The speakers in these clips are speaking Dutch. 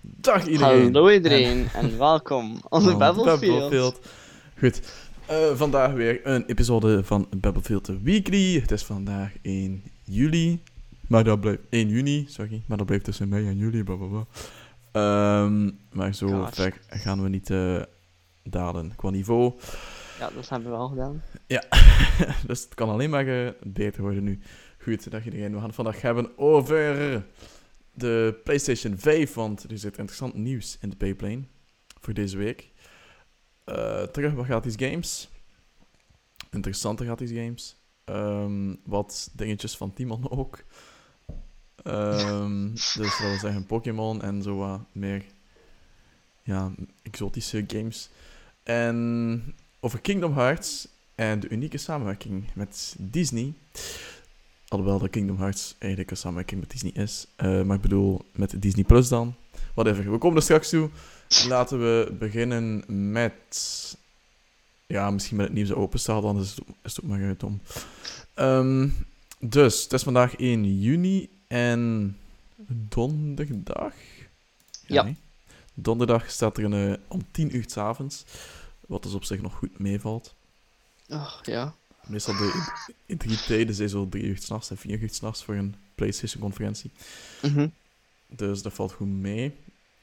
Dag iedereen. Hallo iedereen en welkom the Oh, Battlefield. Goed. Eh, vandaag weer een episode van Battlefield Weekly. Het is vandaag 1 juli. Maar dat blijft 1 juni, sorry. Maar dat blijft tussen mei en juli. Blablabla. Ehm, maar zo ver gaan we niet eh, dalen qua niveau. Ja, dat hebben we al gedaan. dus het kan alleen maar eh, beter worden nu. Goed, dag iedereen. We gaan het vandaag hebben over de PlayStation 5. Want er zit interessant nieuws in de pipeline voor deze week. Eh, terug wat gratis games. Interessante gratis games. Ehm, wat dingetjes van Timon ook. Ehm, dus dat wil zeggen Pokémon en zo wat meer ja, exotische games. En over Kingdom Hearts en de unieke samenwerking met Disney. Alhoewel de Kingdom Hearts eigenlijk een samenwerking met Disney is. Eh, maar ik bedoel, met Disney Plus dan. Whatever, we komen er straks toe. Laten we beginnen met... Ja, misschien met het nieuws openstaan, dan is het, is het ook maar uit om. Ehm, dus, het is vandaag 1 juni en donderdag? Ja. nee. Donderdag staat er een, eh, om 10 uur 's avonds, wat dus op zich nog goed meevalt. Ach, ja. Meestal de E3-tijden zijn zo 3 uur 's nachts en 4 uur 's nachts voor een PlayStation-conferentie. Mhm. Dus dat valt goed mee.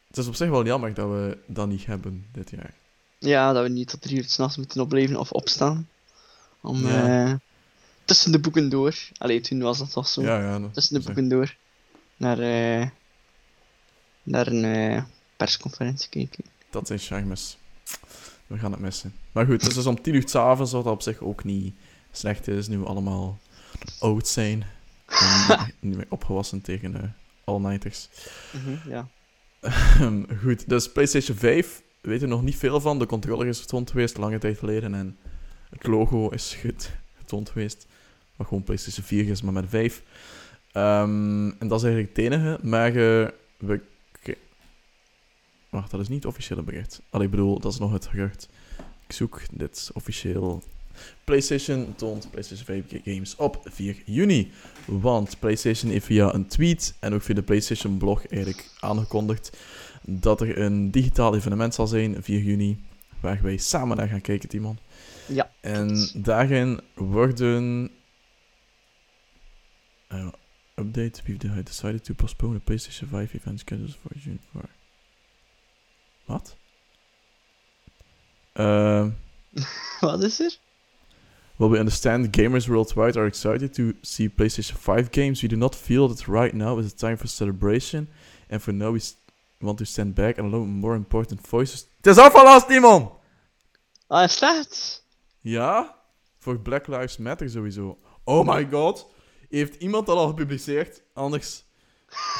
Het is op zich wel jammer dat we dat niet hebben dit jaar. Ja, dat we niet tot drie uur s'nachts moeten opleven of opstaan. Om Ja. eh, tussen de boeken door. Allee, toen was dat toch zo. Ja, ja. dat- tussen de dat boeken door. Naar, eh, naar een eh, persconferentie kijken. Dat zijn charmes. We gaan het missen. Maar goed, dus om 10 uur 's avonds, wat op zich ook niet slecht is, nu we allemaal oud zijn. En niet- meer opgewassen tegen eh all-nighters. Mhm, ja. goed, dus PlayStation 5 we weten nog niet veel van. De controller is getoond geweest, lange tijd geleden. En het logo is goed getoond geweest. Wat gewoon PlayStation 4 is, maar met 5. Ehm, en dat is eigenlijk het enige. Maar eh, we... Wacht, dat is niet het officiële bericht. Allee, ik bedoel, dat is nog het gerucht. Ik zoek dit officieel. PlayStation toont PlayStation 5 ga- games op 4 juni. Want PlayStation heeft via een tweet en ook via de PlayStation blog eigenlijk aangekondigd dat er een digitaal evenement zal zijn 4 juni. Waar wij samen naar gaan kijken, Timon. Ja, En daarin worden. eh, update. We've decided to postpone the PlayStation 5 event schedules for June 4. Wat? Ehm. Wat is er? While we understand gamers worldwide are excited to see PlayStation 5 games, we do not feel that right now is the time for celebration. And for now, we want to stand back and allow more important voices. Het is afgelast, Timon! Ah, is dat? Ja? Voor Black Lives Matter sowieso. Oh my god. Heeft iemand dat al gepubliceerd? Anders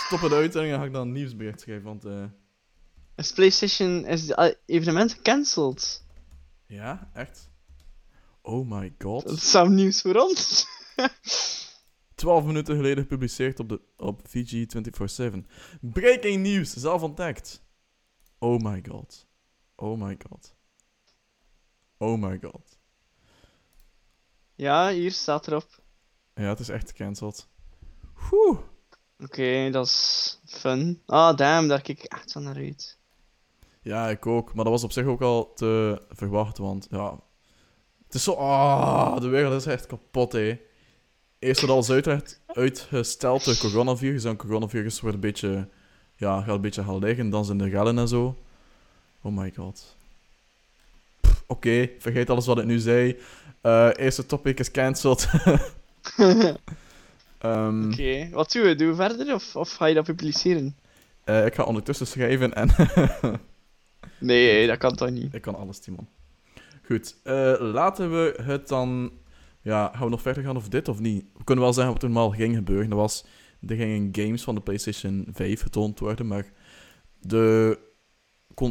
stop het uit en dan ga ik dan een nieuwsbericht schrijven. Want, eh Is PlayStation is ah, evenement gecanceld? ja, echt? Oh my god. Dat is zou nieuws voor ons. 12 minuten geleden gepubliceerd op, de, op VG 24-7. Breaking news, zelf ontdekt. Oh my god. Oh my god. Oh my god. ja, hier staat erop. Ja, het is echt gecanceld. Oké, dat is fun. Ah, damn, daar kijk ik echt van naar uit. Ja, ik ook. Maar dat was op zich ook al te verwachten, want ja... Het is zo... Ah, de wereld is echt kapot, hè. Eerst wordt alles uiteraard uitgesteld door coronavirus. En coronavirus wordt een beetje... Ja, gaat een beetje gaan liggen. Dan zijn de rellen en zo. Oh my god. Oké, vergeet alles wat ik nu zei. Eh eerste topic is cancelled. Ehm, Oké, wat doen we? Doen we verder of, of ga je dat publiceren? eh, ik ga ondertussen schrijven en... Nee, dat kan toch niet? Ik kan alles, Timon. Goed, eh, laten we het dan... Ja, gaan we nog verder gaan over dit of niet? We kunnen wel zeggen wat er normaal ging gebeuren. Dat was, er gingen games van de PlayStation 5 getoond worden, maar de,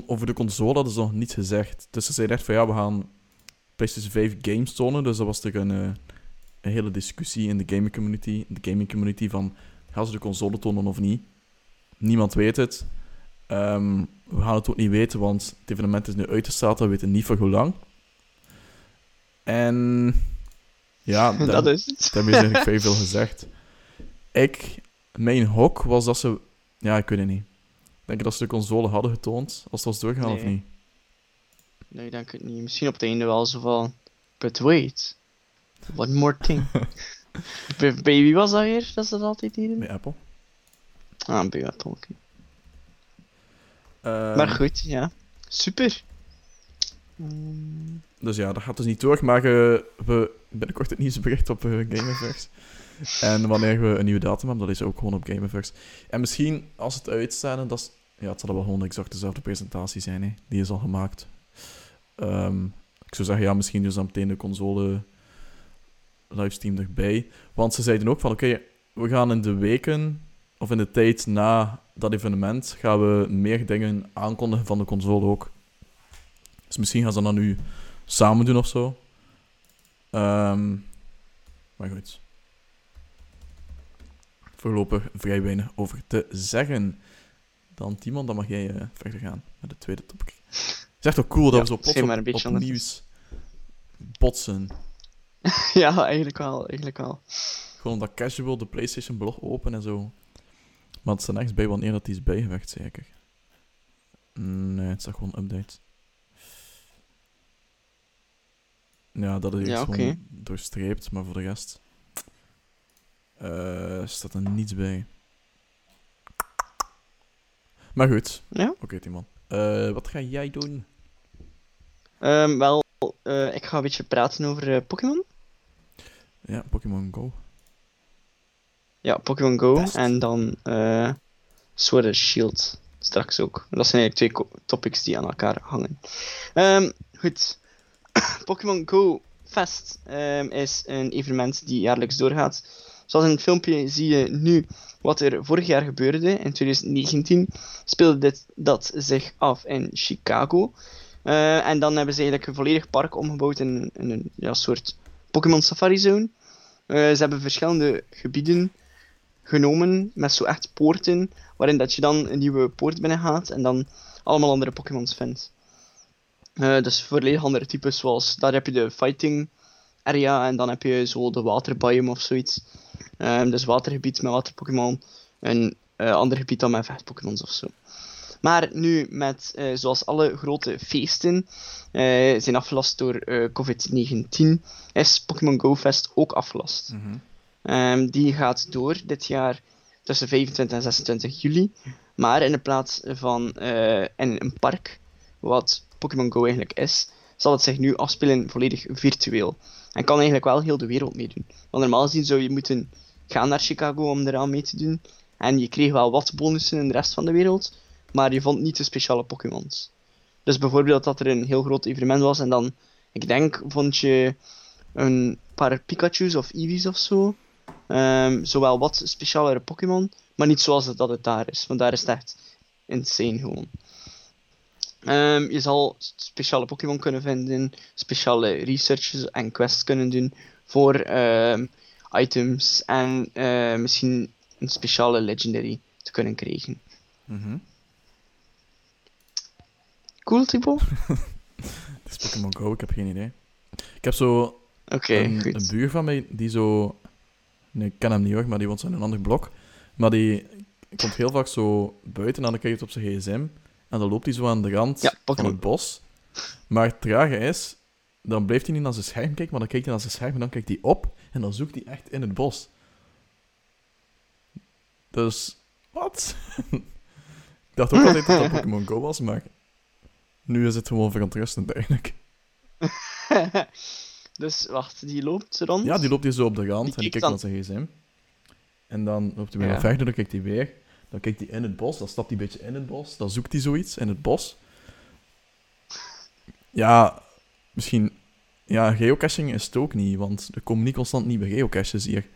over de console hadden ze nog niets gezegd. Dus ze zeiden echt van ja, we gaan PlayStation 5 games tonen. Dus dat was er een, eh, een hele discussie in de gaming community, de gaming community van gaan ze de console tonen of niet? Niemand weet het. Ehm, we gaan het ook niet weten, want het evenement is nu uitgesteld. We weten niet voor hoe lang. En ja, dat is het. daarmee is eigenlijk veel gezegd. Ik, mijn hok was dat ze... Ja, ik weet het niet. Denk je dat ze de console hadden getoond als het was doorgaan of niet? Nee, ik denk het niet. Misschien op het einde wel zo van. But wait. One more thing. bij, wie was dat weer? Dat ze dat altijd deden? Bij Apple. Ah, bij Apple. oké. Ehm, Maar goed, ja. Super. Mm, Dus ja, dat gaat dus niet door. Maar eh, we binnenkort het nieuwsbericht op uh, Gameverse. en wanneer we een nieuwe datum hebben, dat is ook gewoon op Gameverse. En misschien, als het uitstaat, dat is... Ja, het zal wel gewoon exact dezelfde presentatie zijn, hè. Die is al gemaakt. Ehm, ik zou zeggen, ja, misschien dus dan meteen de console livestream erbij. Want ze zeiden ook van, oké, we gaan in de weken, of in de tijd na dat evenement, gaan we meer dingen aankondigen van de console ook. Dus misschien gaan ze dat nu samen doen of zo. Ehm, maar goed. Voorlopig vrij weinig over te zeggen. Dan Timon, dan mag jij eh, verder gaan met de tweede topic. Het is echt wel cool dat Ja, we zo plots op, anders. nieuws botsen. ja, eigenlijk wel. Eigenlijk wel. Gewoon dat casual de PlayStation blog open en zo. Maar het staat nergens bij wanneer dat die is bijgewerkt, zeker. Nee, het staat gewoon update. Ja, dat is Ja, gewoon doorstreept, maar voor de rest eh, staat er niets bij. Maar goed, Ja? oké Timon. Eh, wat ga jij doen? Ehm, wel, eh, ik ga een beetje praten over Pokémon. Ja, Pokémon Go. Ja, Pokémon Go. Best. En dan eh Sword and Shield. Straks ook. Dat zijn eigenlijk twee topics die aan elkaar hangen. Ehm, goed. Pokémon Go Fest ehm, is een evenement die jaarlijks doorgaat. Zoals in het filmpje zie je nu wat er vorig jaar gebeurde. In 2019 speelde dit, dat zich af in Chicago. Eh, en dan hebben ze eigenlijk een volledig park omgebouwd in, een ja, soort Pokémon Safari Zone. Eh, ze hebben verschillende gebieden genomen met zo echt poorten, waarin dat je dan een nieuwe poort binnen gaat en dan allemaal andere Pokémons vindt. Eh, dus volledig andere types, zoals daar heb je de fighting area en dan heb je zo de waterbiome of zoiets. Ehm, dus watergebied met waterpokémon, een eh, ander gebied dan met vechtpokémons of zo. Maar nu met, eh, zoals alle grote feesten, zijn afgelast door eh, COVID-19, is Pokémon Go Fest ook afgelast. Ehm, die gaat door dit jaar tussen 25 en 26 juli. Maar in de plaats van in een park, wat Pokémon Go eigenlijk is, zal het zich nu afspelen volledig virtueel. En kan eigenlijk wel heel de wereld meedoen. Want normaal gezien zou je moeten gaan naar Chicago om eraan mee te doen. En je kreeg wel wat bonussen in de rest van de wereld, maar je vond niet de speciale Pokémons. Dus bijvoorbeeld dat er een heel groot evenement was en dan, ik denk, vond je een paar Pikachu's of Eevees of zo. Ehm, zowel wat specialere Pokémon, maar niet zoals dat het daar is. Want daar is het echt insane gewoon. Ehm, je zal speciale Pokémon kunnen vinden, speciale researches en quests kunnen doen voor ehm, items en eh, misschien een speciale legendary te kunnen krijgen. Mhm. Cool, Thibaut? Het is Pokémon Go, ik heb geen idee. Ik heb zo een, goed. een buur van mij die zo. Nee, ik ken hem niet hoor, maar die woont in een ander blok. Maar die komt heel vaak zo buiten en dan kijkt op zijn gsm. En dan loopt hij zo aan de rand Ja, van het bos. Maar het trage is, dan blijft hij niet naar zijn scherm kijken, maar dan kijkt hij naar zijn scherm en dan kijkt hij op en dan zoekt hij echt in het bos. Dus, wat? ik dacht ook altijd dat dat Pokémon Go was, maar nu is het gewoon verontrustend eigenlijk. dus wacht, die loopt rond. Ja, die loopt hier zo op de rand Die en die kijkt naar zijn gsm. En dan loopt hij weer Ja. verder, dan kijkt hij weer. Dan kijkt hij in het bos, dan stapt hij een beetje in het bos. Dan zoekt hij zoiets in het bos. Ja, misschien... Ja, geocaching is het ook niet, want er komen niet constant nieuwe geocaches hier.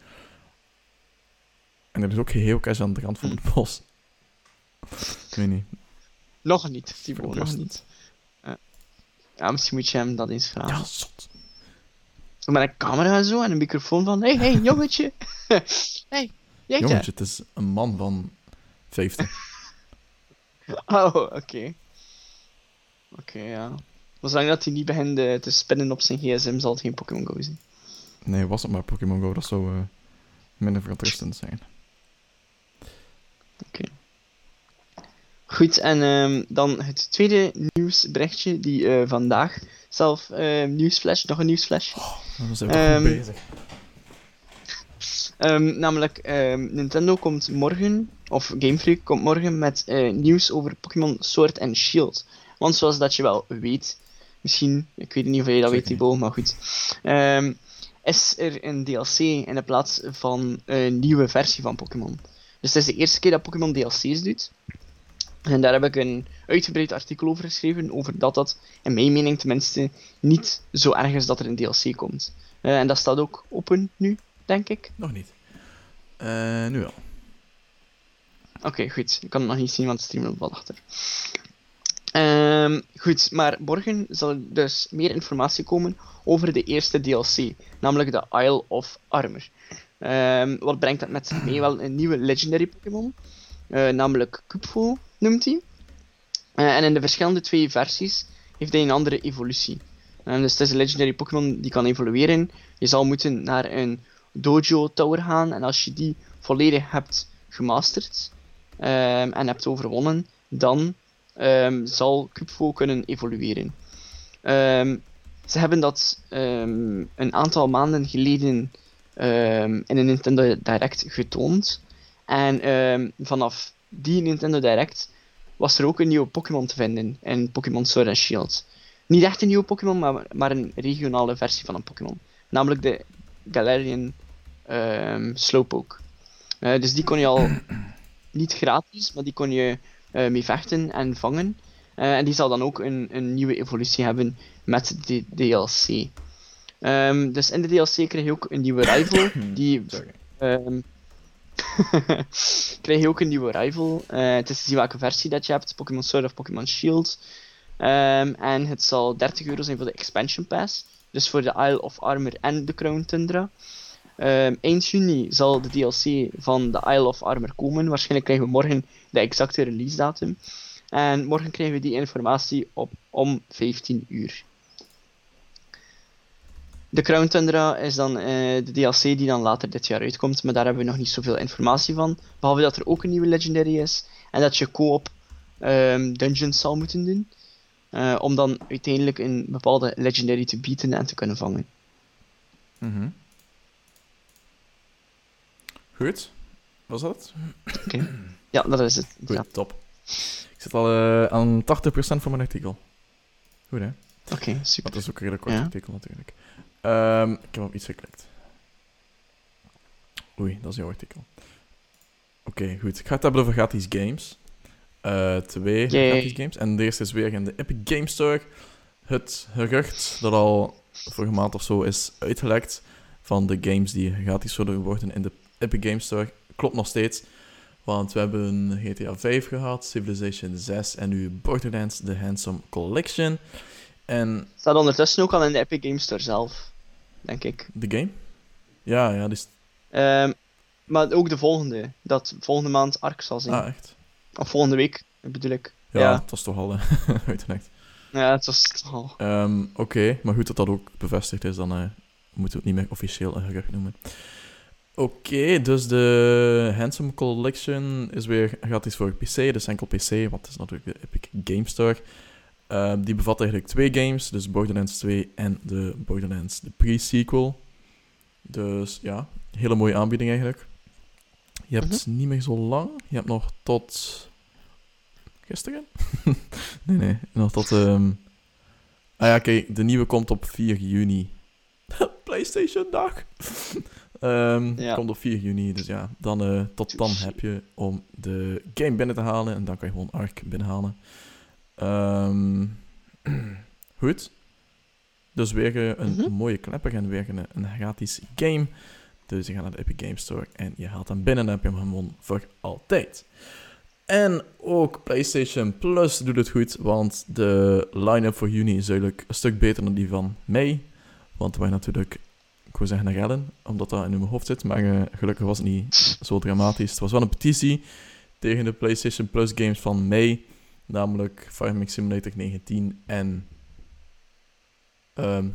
En er is ook geen geocache aan de rand van het bos. Ik weet niet. Nog niet, Thibaut, nog niet. Ja, misschien moet je hem dat eens vragen. Ja, zot. Zo Met een camera en zo en een microfoon van... Hey, hey, jongetje. hey, jij? Jongetje, het is een man van 50. Oh, oké. Oké, ja. Maar zolang dat hij niet begint eh, te spinnen op zijn gsm, zal het geen Pokémon Go zijn. Nee, was het maar Pokémon Go, dat zou eh, minder verontrustend zijn. Goed, en ehm, dan het tweede nieuwsberichtje die eh, vandaag zelf eh, nieuwsflash, nog een nieuwsflash. Zijn we toch Ehm, goed bezig. Ehm, namelijk, ehm, Nintendo komt morgen, of Game Freak komt morgen met eh, nieuws over Pokémon Sword and Shield. Want zoals dat je wel weet, misschien, ik weet niet of je dat weet. Thibaut, maar goed. ehm, is er een DLC in de plaats van een nieuwe versie van Pokémon. Dus het is de eerste keer dat Pokémon DLC's doet. En daar heb ik een uitgebreid artikel over geschreven, over dat dat, in mijn mening tenminste, niet zo erg is dat er een DLC komt. Eh, en dat staat ook open nu, denk ik. Nog niet. Eh, nu wel. Oké, goed. Ik kan het nog niet zien, want de stream loopt wel achter. Ehm, goed, maar morgen zal er dus meer informatie komen over de eerste DLC, namelijk de Isle of Armor. Ehm, wat brengt dat met zich mee? Wel een nieuwe Legendary Pokémon, eh, namelijk Kupfo noemt hij. Eh, en in de verschillende twee versies heeft hij een andere evolutie. Eh, dus het is een Legendary Pokémon die kan evolueren. Je zal moeten naar een Dojo Tower gaan en als je die volledig hebt gemasterd, ehm, en hebt overwonnen, dan ehm, zal Cupfo kunnen evolueren. Ehm, ze hebben dat een aantal maanden geleden in een Nintendo Direct getoond. En vanaf die Nintendo Direct was er ook een nieuwe Pokémon te vinden in Pokémon Sword and Shield. Niet echt een nieuwe Pokémon, maar, maar een regionale versie van een Pokémon. Namelijk de Galarian ehm, Slowpoke. Eh, dus die kon je al niet gratis, maar die kon je eh, mee vechten en vangen. Eh, en die zal dan ook een, een nieuwe evolutie hebben met de DLC. Ehm, dus in de DLC krijg je ook een nieuwe rival. die krijg je ook een nieuwe rival. Het is te zien welke versie dat je hebt: Pokémon Sword of Pokémon Shield. En het zal 30 euro zijn voor de Expansion Pass. Dus voor de Isle of Armor en de Crown Tundra. Ehm, eind juni zal de DLC van de Isle of Armor komen. Waarschijnlijk krijgen we morgen de exacte release datum. En morgen krijgen we die informatie op om 15 uur. De Crown Tundra is dan eh, de DLC die dan later dit jaar uitkomt, maar daar hebben we nog niet zoveel informatie van. Behalve dat er ook een nieuwe Legendary is en dat je co-op ehm, dungeons zal moeten doen. Eh, om dan uiteindelijk een bepaalde Legendary te bieden en te kunnen vangen. Mhm. Goed. Was dat? Ja, dat is het. Goed, Ja. top. Ik zit al eh, aan 80% van mijn artikel. Goed, hè? Oké, super. Want dat is ook een redelijk kort Ja. artikel, natuurlijk. Ehm, ik heb op iets geklikt. Oei, dat is jouw artikel. Oké, goed. Ik ga het hebben over gratis games. Eh, twee gratis games. En de eerste is weer in de Epic Game Store. Het gerucht dat al vorige maand of zo is uitgelekt van de games die gratis zullen worden in de Epic Game Store. Klopt nog steeds. Want we hebben GTA 5 gehad, Civilization 6 en nu Borderlands The Handsome Collection. En Staat ondertussen ook al in de Epic Games Store zelf, denk ik. de game? Ja, ja, die. Ehm, maar ook de volgende, dat volgende maand Ark zal zijn. Ah, echt? Of volgende week, bedoel ik. Ja, Ja. het was toch al uitgelekt. Ja, het was al. Ehm, Oké, maar goed dat dat ook bevestigd is, dan eh, moeten we het niet meer officieel een gerucht noemen. Oké, dus de Handsome Collection is weer gratis voor PC, dus enkel PC, want het is natuurlijk de Epic Game Store. Ehm, die bevat eigenlijk twee games, dus Borderlands 2 en de Borderlands de pre-sequel. Dus ja, hele mooie aanbieding eigenlijk. Je hebt niet meer zo lang, je hebt nog tot gisteren? nee, nee, nog tot... ehm, Ah ja, kijk, de nieuwe komt op 4 juni. PlayStation dag. Ehm Ja. Komt op 4 juni, dus ja, dan, eh, tot dan heb je om de game binnen te halen en dan kan je gewoon Ark binnenhalen. Ehm goed. Dus weer eh, een Mhm. mooie klepper en weer een, een gratis game. Dus je gaat naar de Epic Game Store en je haalt hem binnen en dan heb je hem gewoon voor altijd. En ook PlayStation Plus doet het goed, want de line-up voor juni is duidelijk een stuk beter dan die van mei. Want wij natuurlijk, ik wil zeggen rellen, omdat dat in mijn hoofd zit, maar eh, gelukkig was het niet zo dramatisch. Het was wel een petitie tegen de PlayStation Plus games van mei, namelijk Farming Simulator 19 en ehm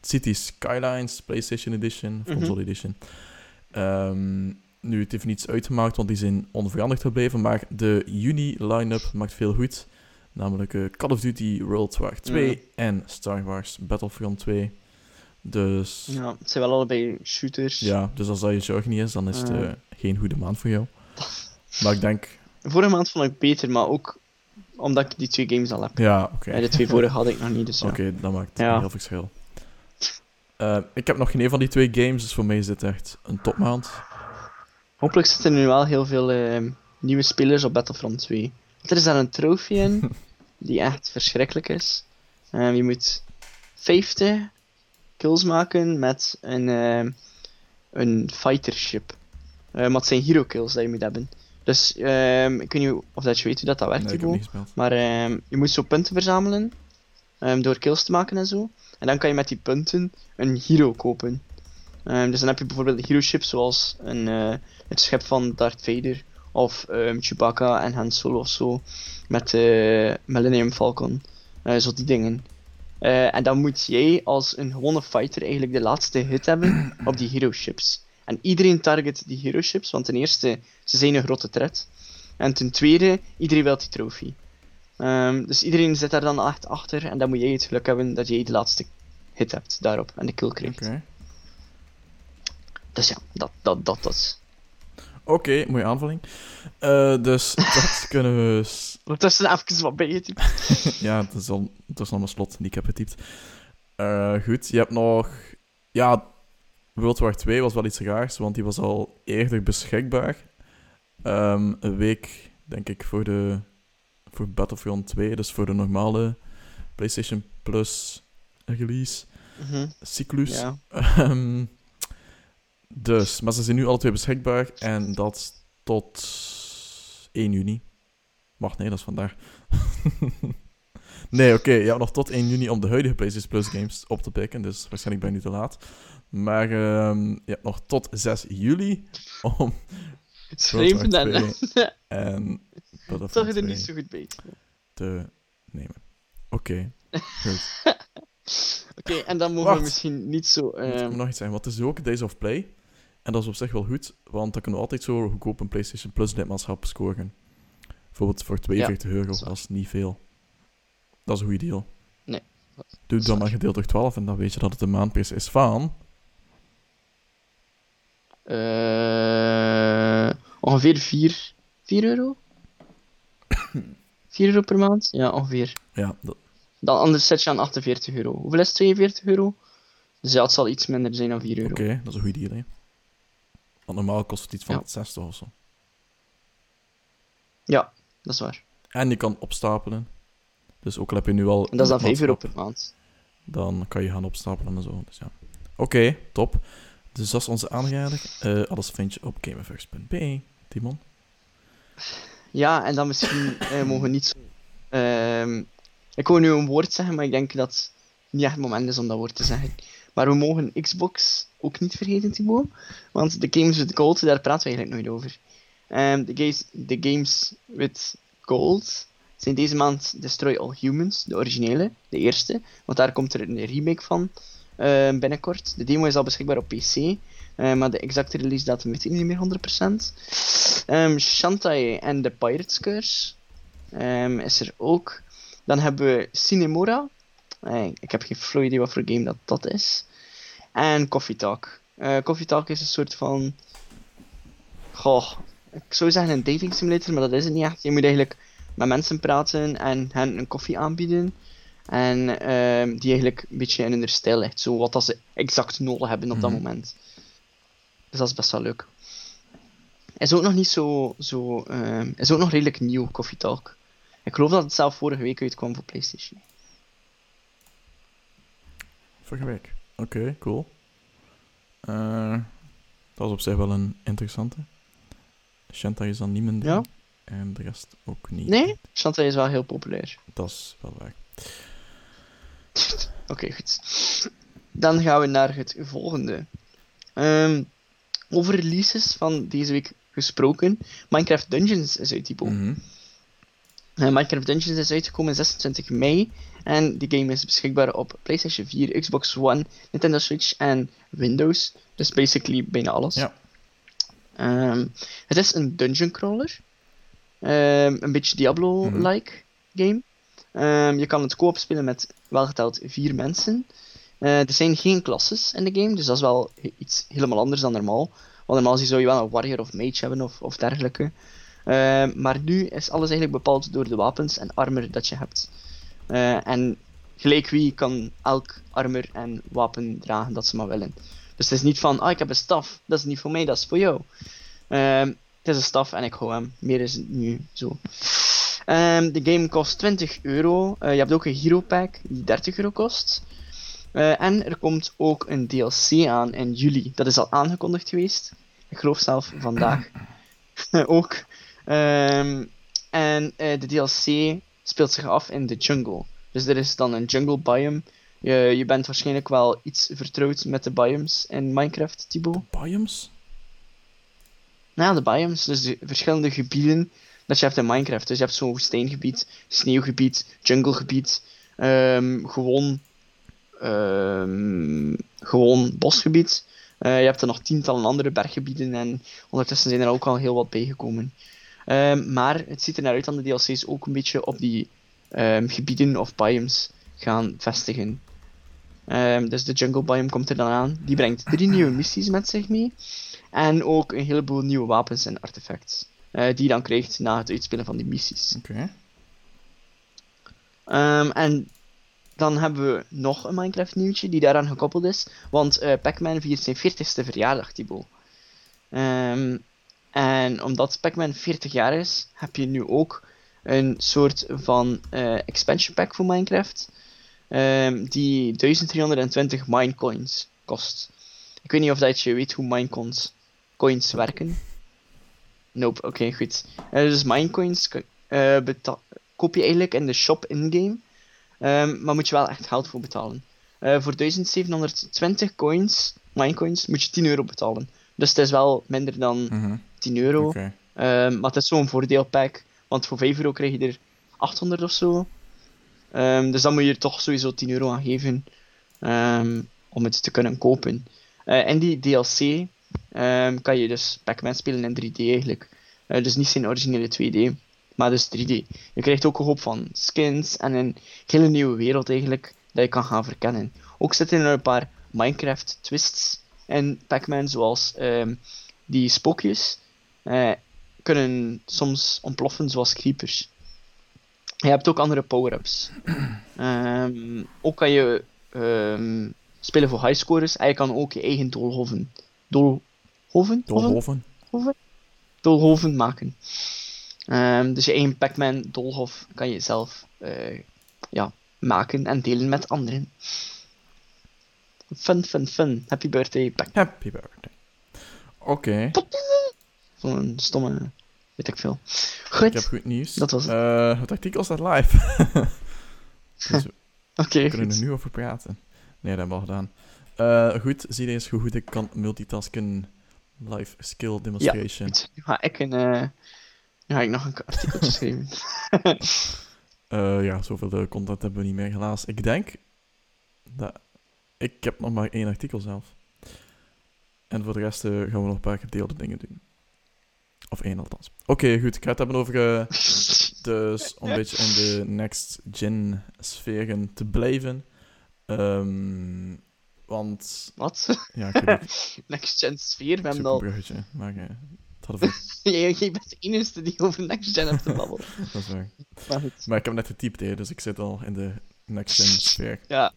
City Skylines PlayStation Edition, Mhm. Console Edition. Ehm, nu, het heeft niets uitgemaakt, want die zijn onveranderd gebleven. Maar de juni-line-up maakt veel goed. Namelijk eh, Call of Duty World War 2 Ja. en Star Wars Battlefront 2. Dus ja, Ja, het zijn wel allebei shooters. dus als dat je zorg niet is, dan is het Ja. eh, geen goede maand voor jou. Maar ik denk, Vorige maand vond ik beter, maar ook omdat ik die twee games al heb. ja, oké. Ja, de twee vorige had ik nog niet, dus ja. Oké, dat maakt Ja. heel verschil. Eh, ik heb nog geen een van die twee games, dus voor mij is dit echt een topmaand. Hopelijk zitten er nu wel heel veel ehm, nieuwe spelers op Battlefront 2. Want er is daar een trofee in, die echt verschrikkelijk is. Ehm, je moet 50 kills maken met een, ehm, een fightership. Maar het zijn hero kills dat je moet hebben. Dus ehm, ik weet niet of dat je weet hoe dat, dat werkt, Nee, gespeeld. Maar je moet zo punten verzamelen door kills te maken en zo. En dan kan je met die punten een hero kopen. Ehm, dus dan heb je bijvoorbeeld hero ship zoals een, eh, het schip van Darth Vader of ehm, Chewbacca en Han Solo of zo met de Millennium Falcon. Eh, zo die dingen. Eh, en dan moet jij als een gewone fighter eigenlijk de laatste hit hebben op die hero ships. En iedereen target die hero ships, want ten eerste, ze zijn een grote threat. En ten tweede, iedereen wil die trofee. Ehm, dus iedereen zit daar dan echt achter en dan moet jij het geluk hebben dat jij de laatste hit hebt daarop en de kill krijgt. Dus ja, dat, dat, dat, dat. Oké, mooie aanvulling. Eh, dus dat kunnen we. Ondertussen even wat bijgetypt. Ja, het is al, het is al mijn slot die ik heb getypt. Eh, goed, je hebt nog. Ja, World War 2 was wel iets raars, want die was al eerder beschikbaar. Ehm, een week, denk ik, voor de. Voor Battlefront 2, dus voor de normale PlayStation Plus release Mhm, cyclus. Ja. Ehm, dus, maar ze zijn nu alle twee beschikbaar en dat tot 1 juni. Wacht, nee, dat is vandaag. nee, oké, je hebt nog tot 1 juni om de huidige PlayStation Plus games op te pikken, dus waarschijnlijk ben je nu te laat. Maar ehm, je hebt nog tot 6 juli om Schrijven dan. En Toch er 2 niet zo goed bij. te nemen. Oké, Oké, en dan mogen we misschien niet zo. Moet ik ehm, nog iets zeggen? Want het is ook Days of Play. En dat is op zich wel goed, want dan kunnen we altijd zo goedkoop een PlayStation Plus lidmaatschap scoren. Bijvoorbeeld voor 42 euro, dat is niet veel. Dat is een goede deal. Nee, Doe dan maar gedeeld door 12 en dan weet je dat het een maandprijs is van... eh, ongeveer 4, 4 euro? 4 euro per maand? Ja, ongeveer. Ja, dat, Dan anders zet je aan 48 euro. Hoeveel is het? 42 euro? Dus ja, het zal iets minder zijn dan 4 euro. oké, dat is een goede deal, hè. Want normaal kost het iets van Ja. 60 of zo. Ja, dat is waar. En je kan opstapelen. Dus ook al heb je nu al... En dat is dan 5 euro per maand. Dan kan je gaan opstapelen en zo. Dus ja. Oké, top. Dus dat is onze aanrader. Eh, alles vind je op gameverse.be. Timon? Ja, en dan misschien eh, mogen we niet zo. ehm, ik wou nu een woord zeggen, maar ik denk dat het niet echt het moment is om dat woord te zeggen. Maar we mogen Xbox ook niet vergeten, Thibaut. Want de games with gold, daar praten we eigenlijk nooit over. Ehm, de, games, de games with gold zijn deze maand Destroy All Humans, de originele, de eerste. Want daar komt er een remake van ehm, binnenkort. De demo is al beschikbaar op PC. eh, maar de exacte release datum weet ik niet meer 100%. Ehm Shantae en de Pirates Curse ehm, is er ook. Dan hebben we Cinemora. Eh, ik heb geen flauw idee wat voor game dat, dat is. En Coffee Talk. Eh, Coffee Talk is een soort van... Goh, ik zou zeggen een dating simulator, maar dat is het niet echt. Je moet eigenlijk met mensen praten en hen een koffie aanbieden. En ehm, die eigenlijk een beetje in hun stijl legt. Zo wat dat ze exact nodig hebben op dat Mhm. moment. Dus dat is best wel leuk. Is ook nog niet zo. zo ehm, is ook nog redelijk nieuw, Coffee Talk. Ik geloof dat het zelf vorige week uitkwam voor PlayStation. Vorige week. Oké, cool. Eh, dat is op zich wel een interessante. Shantae is dan niet mijn ding. Ja? En de rest ook niet. Nee? Shantae is wel heel populair. Dat is wel waar. Oké, goed. Dan gaan we naar het volgende. Ehm, over releases van deze week gesproken. Minecraft Dungeons is uit, Typo. Mhm. Eh, Minecraft Dungeons is uitgekomen 26 mei. En die game is beschikbaar op PlayStation 4, Xbox One, Nintendo Switch en Windows. Dus basically bijna alles. Ja. Ehm, het is een dungeon crawler. Ehm, een beetje Diablo-like game. Ehm, je kan het co-op spelen met welgeteld vier mensen. Eh, er zijn geen klasses in de game, dus dat is wel iets helemaal anders dan normaal. Want normaal zou je wel een warrior of mage hebben of, of dergelijke. Ehm, maar nu is alles eigenlijk bepaald door de wapens en armor dat je hebt. Eh, en gelijk wie kan elk armor en wapen dragen dat ze maar willen. Dus het is niet van, ah ik heb een staf, dat is niet voor mij, dat is voor jou. Ehm, het is een staf en ik hou hem. Meer is het nu zo. Ehm, de game kost 20 euro. Eh, je hebt ook een hero pack die 30 euro kost. Eh, en er komt ook een DLC aan in juli. Dat is al aangekondigd geweest. Ik geloof zelf vandaag ook. Ehm, en eh, de DLC speelt zich af in de jungle. Dus er is dan een jungle biome. Je, je bent waarschijnlijk wel iets vertrouwd met de biomes in Minecraft, Thibaut. Biomes? Nou, de biomes, dus de verschillende gebieden dat je hebt in Minecraft. Dus je hebt zo'n woestijngebied, sneeuwgebied, junglegebied, ehm, gewoon, ehm, gewoon bosgebied. Eh, je hebt er nog tientallen andere berggebieden en ondertussen zijn er ook al heel wat bijgekomen. Ehm, maar het ziet er naar uit dat de DLC's ook een beetje op die ehm, gebieden of biomes gaan vestigen. Ehm, dus de jungle biome komt er dan aan. Die brengt drie nieuwe missies met zich mee. En ook een heleboel nieuwe wapens en artefacts. eh, die je dan krijgt na het uitspelen van die missies. Oké. En dan hebben we nog een Minecraft nieuwtje die daaraan gekoppeld is. Want eh, Pac-Man viert zijn 40ste verjaardag, Thibaut. Ehm, en omdat Pac-Man 40 jaar is, heb je nu ook een soort van eh, expansion pack voor Minecraft. ehm, die 1320 minecoins kost. Ik weet niet of dat je weet hoe minecoins coins werken. Nope, oké, goed. Eh, dus minecoins beta- koop je eigenlijk in de shop in-game. Ehm, maar moet je wel echt geld voor betalen. Voor 1720 coins, minecoins, moet je 10 euro betalen. Dus het is wel minder dan Mhm. 10 euro. Ehm, maar het is zo'n voordeelpack. Want voor 5 euro krijg je er 800 of zo. Ehm, dus dan moet je er toch sowieso 10 euro aan geven. ehm, om het te kunnen kopen. Eh in die DLC kan je dus Pac-Man spelen in 3D eigenlijk. Eh, dus niet zijn originele 2D, maar dus 3D. Je krijgt ook een hoop van skins en een hele nieuwe wereld eigenlijk dat je kan gaan verkennen. Ook zitten er een paar Minecraft twists in Pac-Man, zoals die spookjes eh, kunnen soms ontploffen zoals creepers. Je hebt ook andere power-ups. Ehm, ook kan je ehm, spelen voor highscorers en je kan ook je eigen doolhoven. Doolhoven? Hoven? Dolhoven. Doolhoven maken. Ehm, dus je eigen Pac-Man doolhof kan je zelf eh, ja, maken en delen met anderen. Fun, fun, fun. Happy birthday, Pac. Happy birthday. Oké. Stomme, weet ik veel. Goed, Ik heb goed nieuws. Dat was het. Eh, het artikel staat live. dus we oké, kunnen er nu over praten. Nee, dat hebben we al gedaan. Eh, goed, zie eens hoe goed ik kan multitasken. Live skill demonstration. Goed, Nu ga ik een, nu ga ik nog een artikeltje schrijven. Ja, zoveel eh, content hebben we niet meer, helaas. Ik denk dat... Ik heb nog maar één artikel zelf. En voor de rest gaan we nog een paar gedeelde dingen doen. Of één althans. Oké, goed. Ik ga het hebben over... eh, dus om een beetje in de next-gen sferen te blijven. Ehm, want... Wat? Ja, ik weet niet. Next Gen sfeer, we hebben een al... bruggetje. Maar het hadden we... Jij bent de enige die over Next Gen hebt te babbelen. Dat is waar. Maar goed. Maar ik heb net getypt, hè, dus ik zit al in de next-gen sfeer. Ja.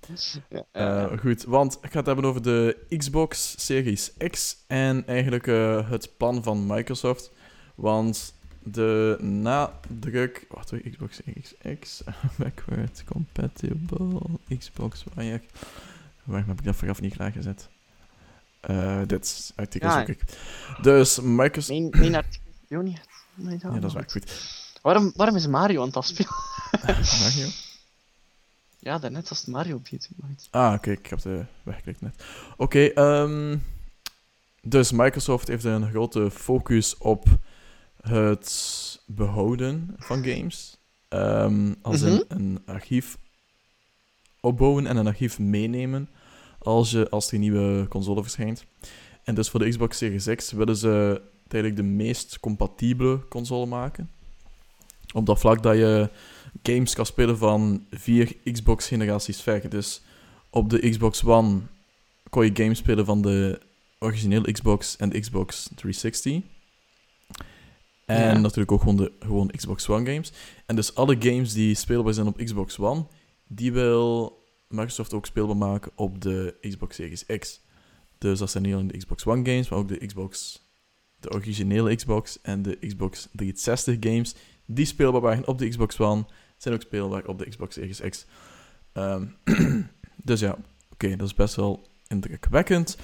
ja, ja. Eh, goed, want ik ga het hebben over de Xbox Series X en eigenlijk eh, het plan van Microsoft. Want de nadruk. Wacht, hoor, Xbox Series X, backward compatible Xbox Wire. Waarom heb ik dat vooraf niet klaargezet? Eh dit artikel Ja. zoek ik. Dus Microsoft. Mijn, mijn artikel... Niet. Nee, Ja, dat is waar, goed. Waarom, waarom is Mario aan het afspelen? Mario? Ja, daarnet was het Mario op YouTube. Ah, oké, ik heb de weggeklikt net. Oké, ehm, dus Microsoft heeft een grote focus op het behouden van games. Ehm, als in Mhm. een archief opbouwen en een archief meenemen als, je, als er een nieuwe console verschijnt. En dus voor de Xbox Series X willen ze eigenlijk de meest compatibele console maken. Op dat vlak dat je games kan spelen van vier Xbox-generaties ver. Dus op de Xbox One kon je games spelen van de originele Xbox en de Xbox 360. En Ja. natuurlijk ook gewoon de gewoon Xbox One games. En dus alle games die speelbaar zijn op Xbox One, die wil Microsoft ook speelbaar maken op de Xbox Series X. Dus dat zijn niet alleen de Xbox One games, maar ook de Xbox, de originele Xbox en de Xbox 360 games, die speelbaar waren op de Xbox One, zijn ook speelbaar op de Xbox Series X. Ehm, dus ja, oké, dat is best wel indrukwekkend.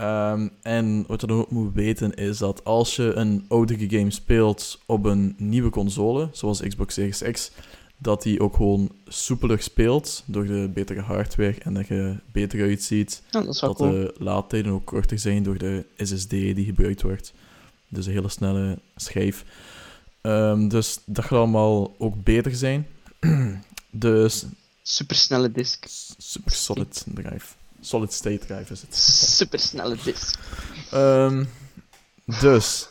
Ehm, en wat je dan ook moet weten is dat als je een oudere game speelt op een nieuwe console, zoals Xbox Series X, dat die ook gewoon soepeler speelt door de betere hardware en dat je beter uitziet. Ja, dat cool. de laadtijden ook korter zijn door de SSD die gebruikt wordt. Dus een hele snelle schijf. Ehm, dus dat gaat allemaal ook beter zijn. dus Supersnelle disk. super solid drive. Solid state drive is het. Supersnelle disk. Ehm, dus,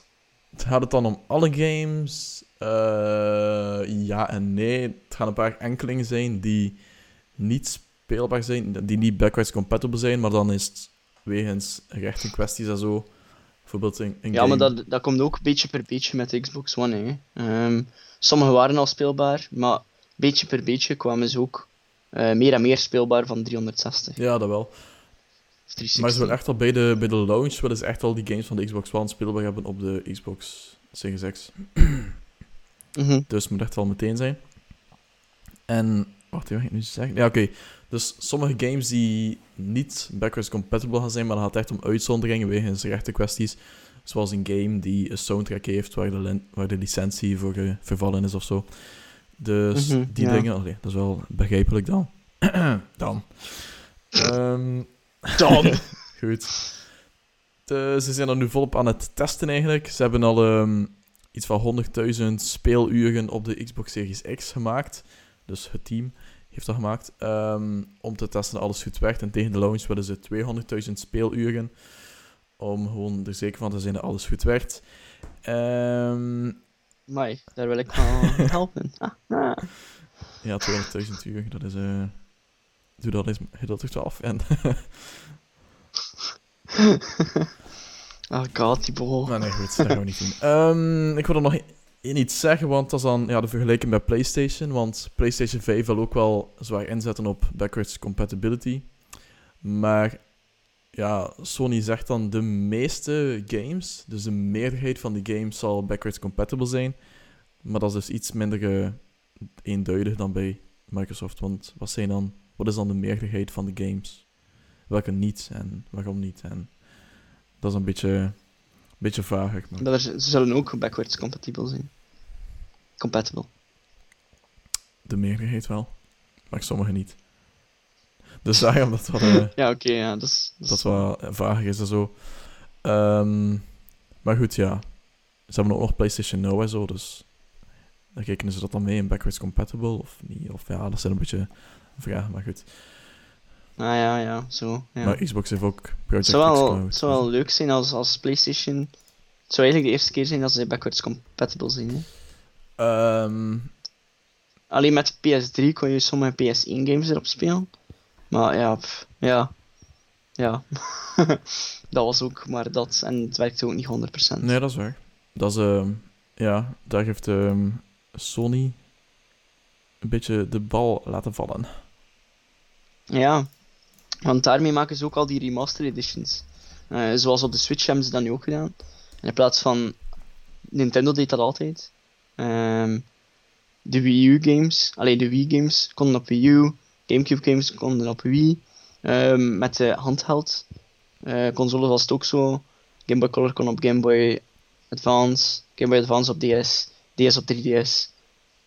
gaat het dan om alle games? Eh, ja en nee. Het gaan een paar enkelingen zijn die niet speelbaar zijn, die niet backwards compatible zijn, maar dan is het wegens rechten kwesties en zo. Bijvoorbeeld een, een Ja, game... maar dat, dat komt ook beetje per beetje met de Xbox One. Hè. Ehm, sommige waren al speelbaar, maar beetje per beetje kwamen ze ook eh, meer en meer speelbaar van 360. Ja, dat wel. Of 360. Maar ze willen echt al bij de, bij de launch willen ze echt al die games van de Xbox One speelbaar hebben op de Xbox Series X. Mhm. Dus het moet echt wel meteen zijn. En, wacht, wat ga ik nu zeggen? Ja, oké. Dus sommige games die niet backwards compatible gaan zijn, maar dan gaat echt om uitzonderingen wegens rechte kwesties. Zoals een game die een soundtrack heeft waar de, waar de licentie voor vervallen is of zo. Dus Mhm, die ja. dingen, oké, dat is wel begrijpelijk dan. dan. Ehm, Dan. Goed. De- ze zijn er nu volop aan het testen eigenlijk. Ze hebben al ehm, iets van 100.000 speeluren op de Xbox Series X gemaakt. Dus het team heeft dat gemaakt. ehm, om te testen dat alles goed werkt. En tegen de launch willen ze 200.000 speeluren. Om gewoon er zeker van te zijn dat alles goed werkt. Ehm, Mai, daar wil ik wel helpen. Ah, ah. ja, 200.000 uur, dat is... eh doe dat eens gedeeld door 12. En Oh god, die bol. Maar nee, goed, dat gaan we niet doen. Ehm, ik wil er nog iets zeggen, want dat is dan ja, de vergelijking met PlayStation. Want PlayStation 5 wil ook wel zwaar inzetten op backwards compatibility. Maar ja, Sony zegt dan de meeste games, dus de meerderheid van die games zal backwards compatible zijn. Maar dat is dus iets minder eenduidig dan bij Microsoft. Want wat, zijn dan, wat is dan de meerderheid van de games? Welke niet en waarom niet? En dat is een beetje, een beetje vager. Maar Dat er, ze zullen ook backwards compatibel zijn. Compatible. de meerderheid wel, maar sommige niet. Dus daarom dat wat, eh, Ja, oké, ja, dat is... Dat wat vager is en zo. Ehm, maar goed, ja. Ze hebben ook nog PlayStation Now en zo, dus dan rekenen ze dat dan mee in backwards compatible of niet? Of ja, dat zijn een beetje vragen, maar goed. Ah ja, ja, zo. Ja. Maar Xbox heeft ook Project zou wel, het zou wel leuk zijn als, als PlayStation. Het zou eigenlijk de eerste keer zijn dat ze backwards compatible zijn. Hè? Ehm, Alleen met PS3 kon je sommige PS1 games erop spelen. Maar ja, pff, ja. Ja. dat was ook maar dat. En het werkte ook niet 100%. nee, dat is waar. Dat is, ehm, ja, daar heeft ehm, Sony een beetje de bal laten vallen. Ja. Want daarmee maken ze ook al die remastered editions. Eh, zoals op de Switch hebben ze dat nu ook gedaan. En in plaats van... Nintendo deed dat altijd. Ehm, de Wii U games, alleen de Wii games konden op Wii U. Gamecube games konden op Wii. Ehm, met de handheld eh console was het ook zo. Game Boy Color kon op Game Boy Advance. Game Boy Advance op DS. DS op 3DS.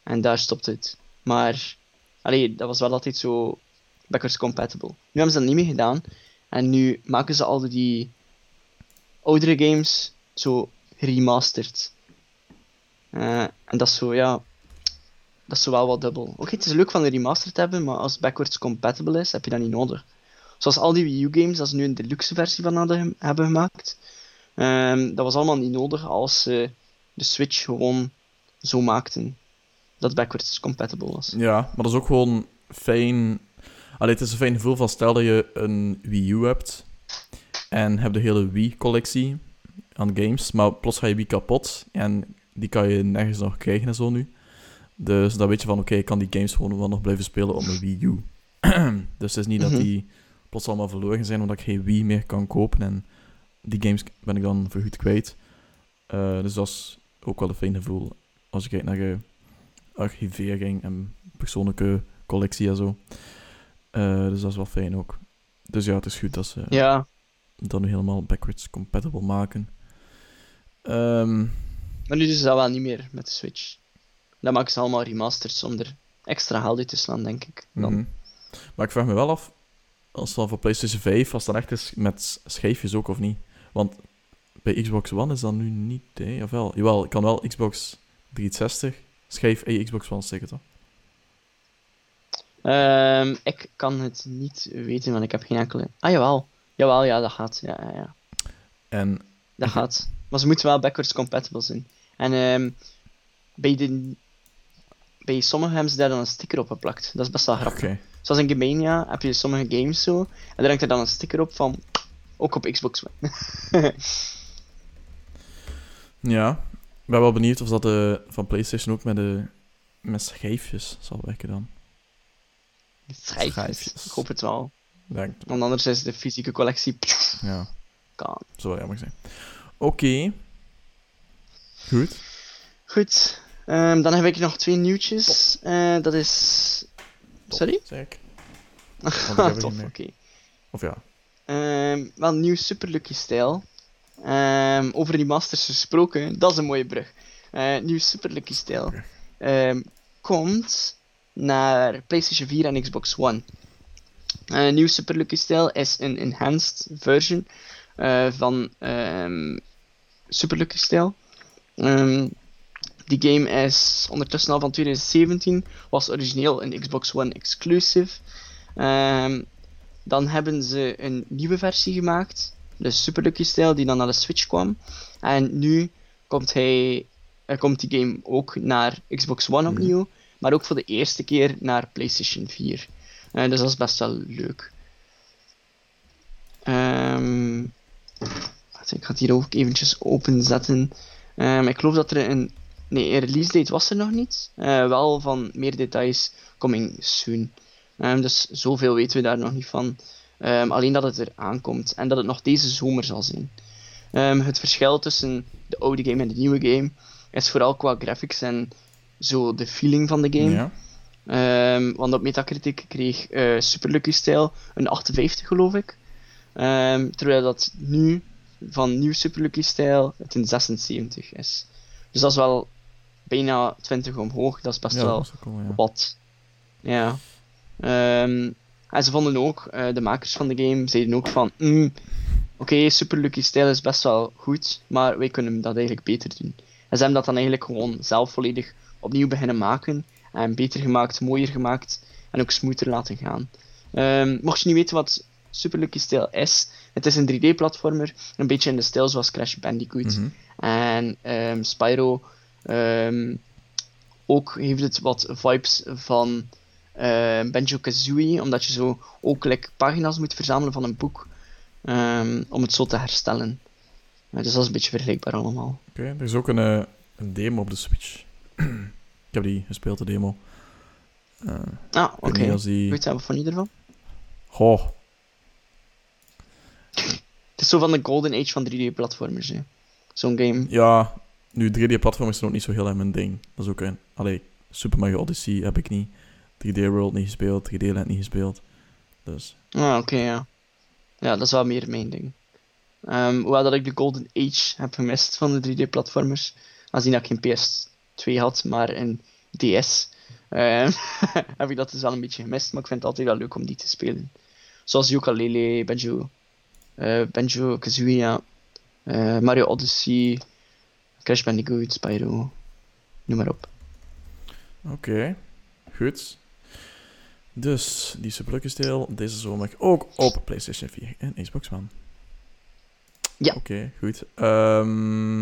En daar stopt het. Maar... Allee, dat was wel altijd zo backwards compatible. Nu hebben ze dat niet meer gedaan. En nu maken ze al die oudere games zo remastered. Eh, en dat is zo, ja... Dat is wel wat dubbel. Oké, het is leuk van een remastered te hebben, maar als backwards compatible is, heb je dat niet nodig. Zoals al die Wii U games, dat ze nu een deluxe versie van hadden, hebben gemaakt. Ehm, dat was allemaal niet nodig als ze de Switch gewoon zo maakten dat backwards compatible was. Ja, maar dat is ook gewoon fijn. Allee, het is een fijn gevoel van stel dat je een Wii U hebt en heb de hele Wii-collectie aan games, maar plots ga je Wii kapot en die kan je nergens nog krijgen en zo nu. Dus dan weet je van, oké, ik kan die games gewoon wel nog blijven spelen op mijn Wii U. dus het is niet dat Mhm. die plots allemaal verloren zijn omdat ik geen Wii meer kan kopen en die games ben ik dan vergoed kwijt. Eh, dus dat is ook wel een fijn gevoel als je kijkt naar je archivering en persoonlijke collectie en zo. Eh, dus dat is wel fijn ook. Dus ja, het is goed dat ze Ja, dat nu helemaal backwards compatible maken. Ehm, maar nu ze dat wel niet meer met de Switch. Dan maken ze allemaal remasters om er extra uit te slaan, denk ik. Dan. mhm. Maar ik vraag me wel af, als dan voor PlayStation 5, als dat echt is met schijfjes ook of niet. Want bij Xbox One is dat nu niet, hè? Of wel? Jawel, ik kan wel Xbox 360 schijf en je Xbox One sticken, toch? Ehm, ik kan het niet weten, want ik heb geen enkele... Ah, jawel. Jawel, ja, dat gaat. Ja, ja, ja. En Dat gaat. Maar ze moeten wel backwards compatible zijn. En ehm, bij, de, bij sommigen hebben ze daar dan een sticker op geplakt. Dat is best wel grappig. Zoals in Gamania heb je sommige games zo. En daar hangt er dan een sticker op van. Ook op Xbox One. ja. Ik ben wel benieuwd of dat de, van PlayStation ook met, de, met schijfjes zal werken dan. Schijfjes. Schijfjes. Ik hoop het wel. Denk, Want anders is de fysieke collectie. ja, Kan. wel jammer zijn. Oké. Goed. Goed. Ehm, dan heb ik nog twee nieuwtjes. Eh, dat is. Top, Sorry? Zeg ik. ik heb er Tof, oké. Of ja. Ehm, wel nieuw Super Lucky stijl. Ehm, over die masters gesproken, dat is een mooie brug. Eh, nieuw Super Lucky stijl. Komt naar PlayStation 4 en Xbox One. Eh, nieuw Super Lucky stijl is een enhanced version van ehm, Super Lucky stijl. Ehm, die game is ondertussen al van 2017, was origineel een Xbox One exclusive. Ehm, dan hebben ze een nieuwe versie gemaakt, de Super Lucky Style, die dan naar de Switch kwam. En nu komt, hij, komt die game ook naar Xbox One Mhm. opnieuw, maar ook voor de eerste keer naar PlayStation 4. Eh, dus dat is best wel leuk. Ehm, ik ga het hier ook eventjes openzetten. Ehm, ik geloof dat er een. Nee, een release date was er nog niet. Eh, wel van meer details coming soon. Ehm, dus zoveel weten we daar nog niet van. Ehm, alleen dat het er aankomt en dat het nog deze zomer zal zijn. Ehm, het verschil tussen de oude game en de nieuwe game is vooral qua graphics en zo de feeling van de game. Ja. Want op Metacritic kreeg eh Super Lucky Style een 58 geloof ik. Terwijl dat nu van nieuw Super Lucky Style het een 76 is. Dus dat is wel bijna 20 omhoog. Dat is best ja, wel is ja. wat. Ja. Ehm, en ze vonden ook, eh, de makers van de game zeiden ook van, "Mm, oké, Super Lucky Style is best wel goed, maar wij kunnen dat eigenlijk beter doen. En ze hebben dat dan eigenlijk gewoon zelf volledig opnieuw beginnen maken. En beter gemaakt, mooier gemaakt en ook smoother laten gaan. Ehm, mocht je niet weten wat Super Lucky Style is, het is een 3D-platformer, een beetje in de stijl zoals Crash Bandicoot. Mhm. En ehm, Spyro ehm, ook heeft het wat vibes van ehm Banjo Kazooie, omdat je zo ook like, pagina's moet verzamelen van een boek ehm, om het zo te herstellen. Eh, dus dat is een beetje vergelijkbaar allemaal. Oké, er is ook een, eh, een demo op de Switch. ik heb die gespeeld, de demo. Eh, Ah, oké. weet niet als die... Weet je wat vond je ervan? Goh, Het is zo van de golden age van 3D-platformers. hè. Zo'n game. ja, nu 3D-platform is ook niet zo heel erg mijn ding. Dat is ook een... Allee, Super Mario Odyssey heb ik niet. 3D World niet gespeeld, 3D Land niet gespeeld. Dus, Ah, oké, ja. Ja, dat is wel meer mijn ding. Ehm, hoewel dat ik de Golden Age heb gemist van de 3D-platformers. Aangezien ik geen PS2 had, maar een DS. ehm, heb ik dat dus wel een beetje gemist, maar ik vind het altijd wel leuk om die te spelen. Zoals Yooka-Laylee, Banjo, eh Banjo Kazooie, ja. Eh, Mario Odyssey, Crash Bandicoot, Spyro, noem maar op. oké. Goed. Dus, die Style deze zomer ook op PlayStation 4 en Xbox One. Ja. Oké, goed. Ehm,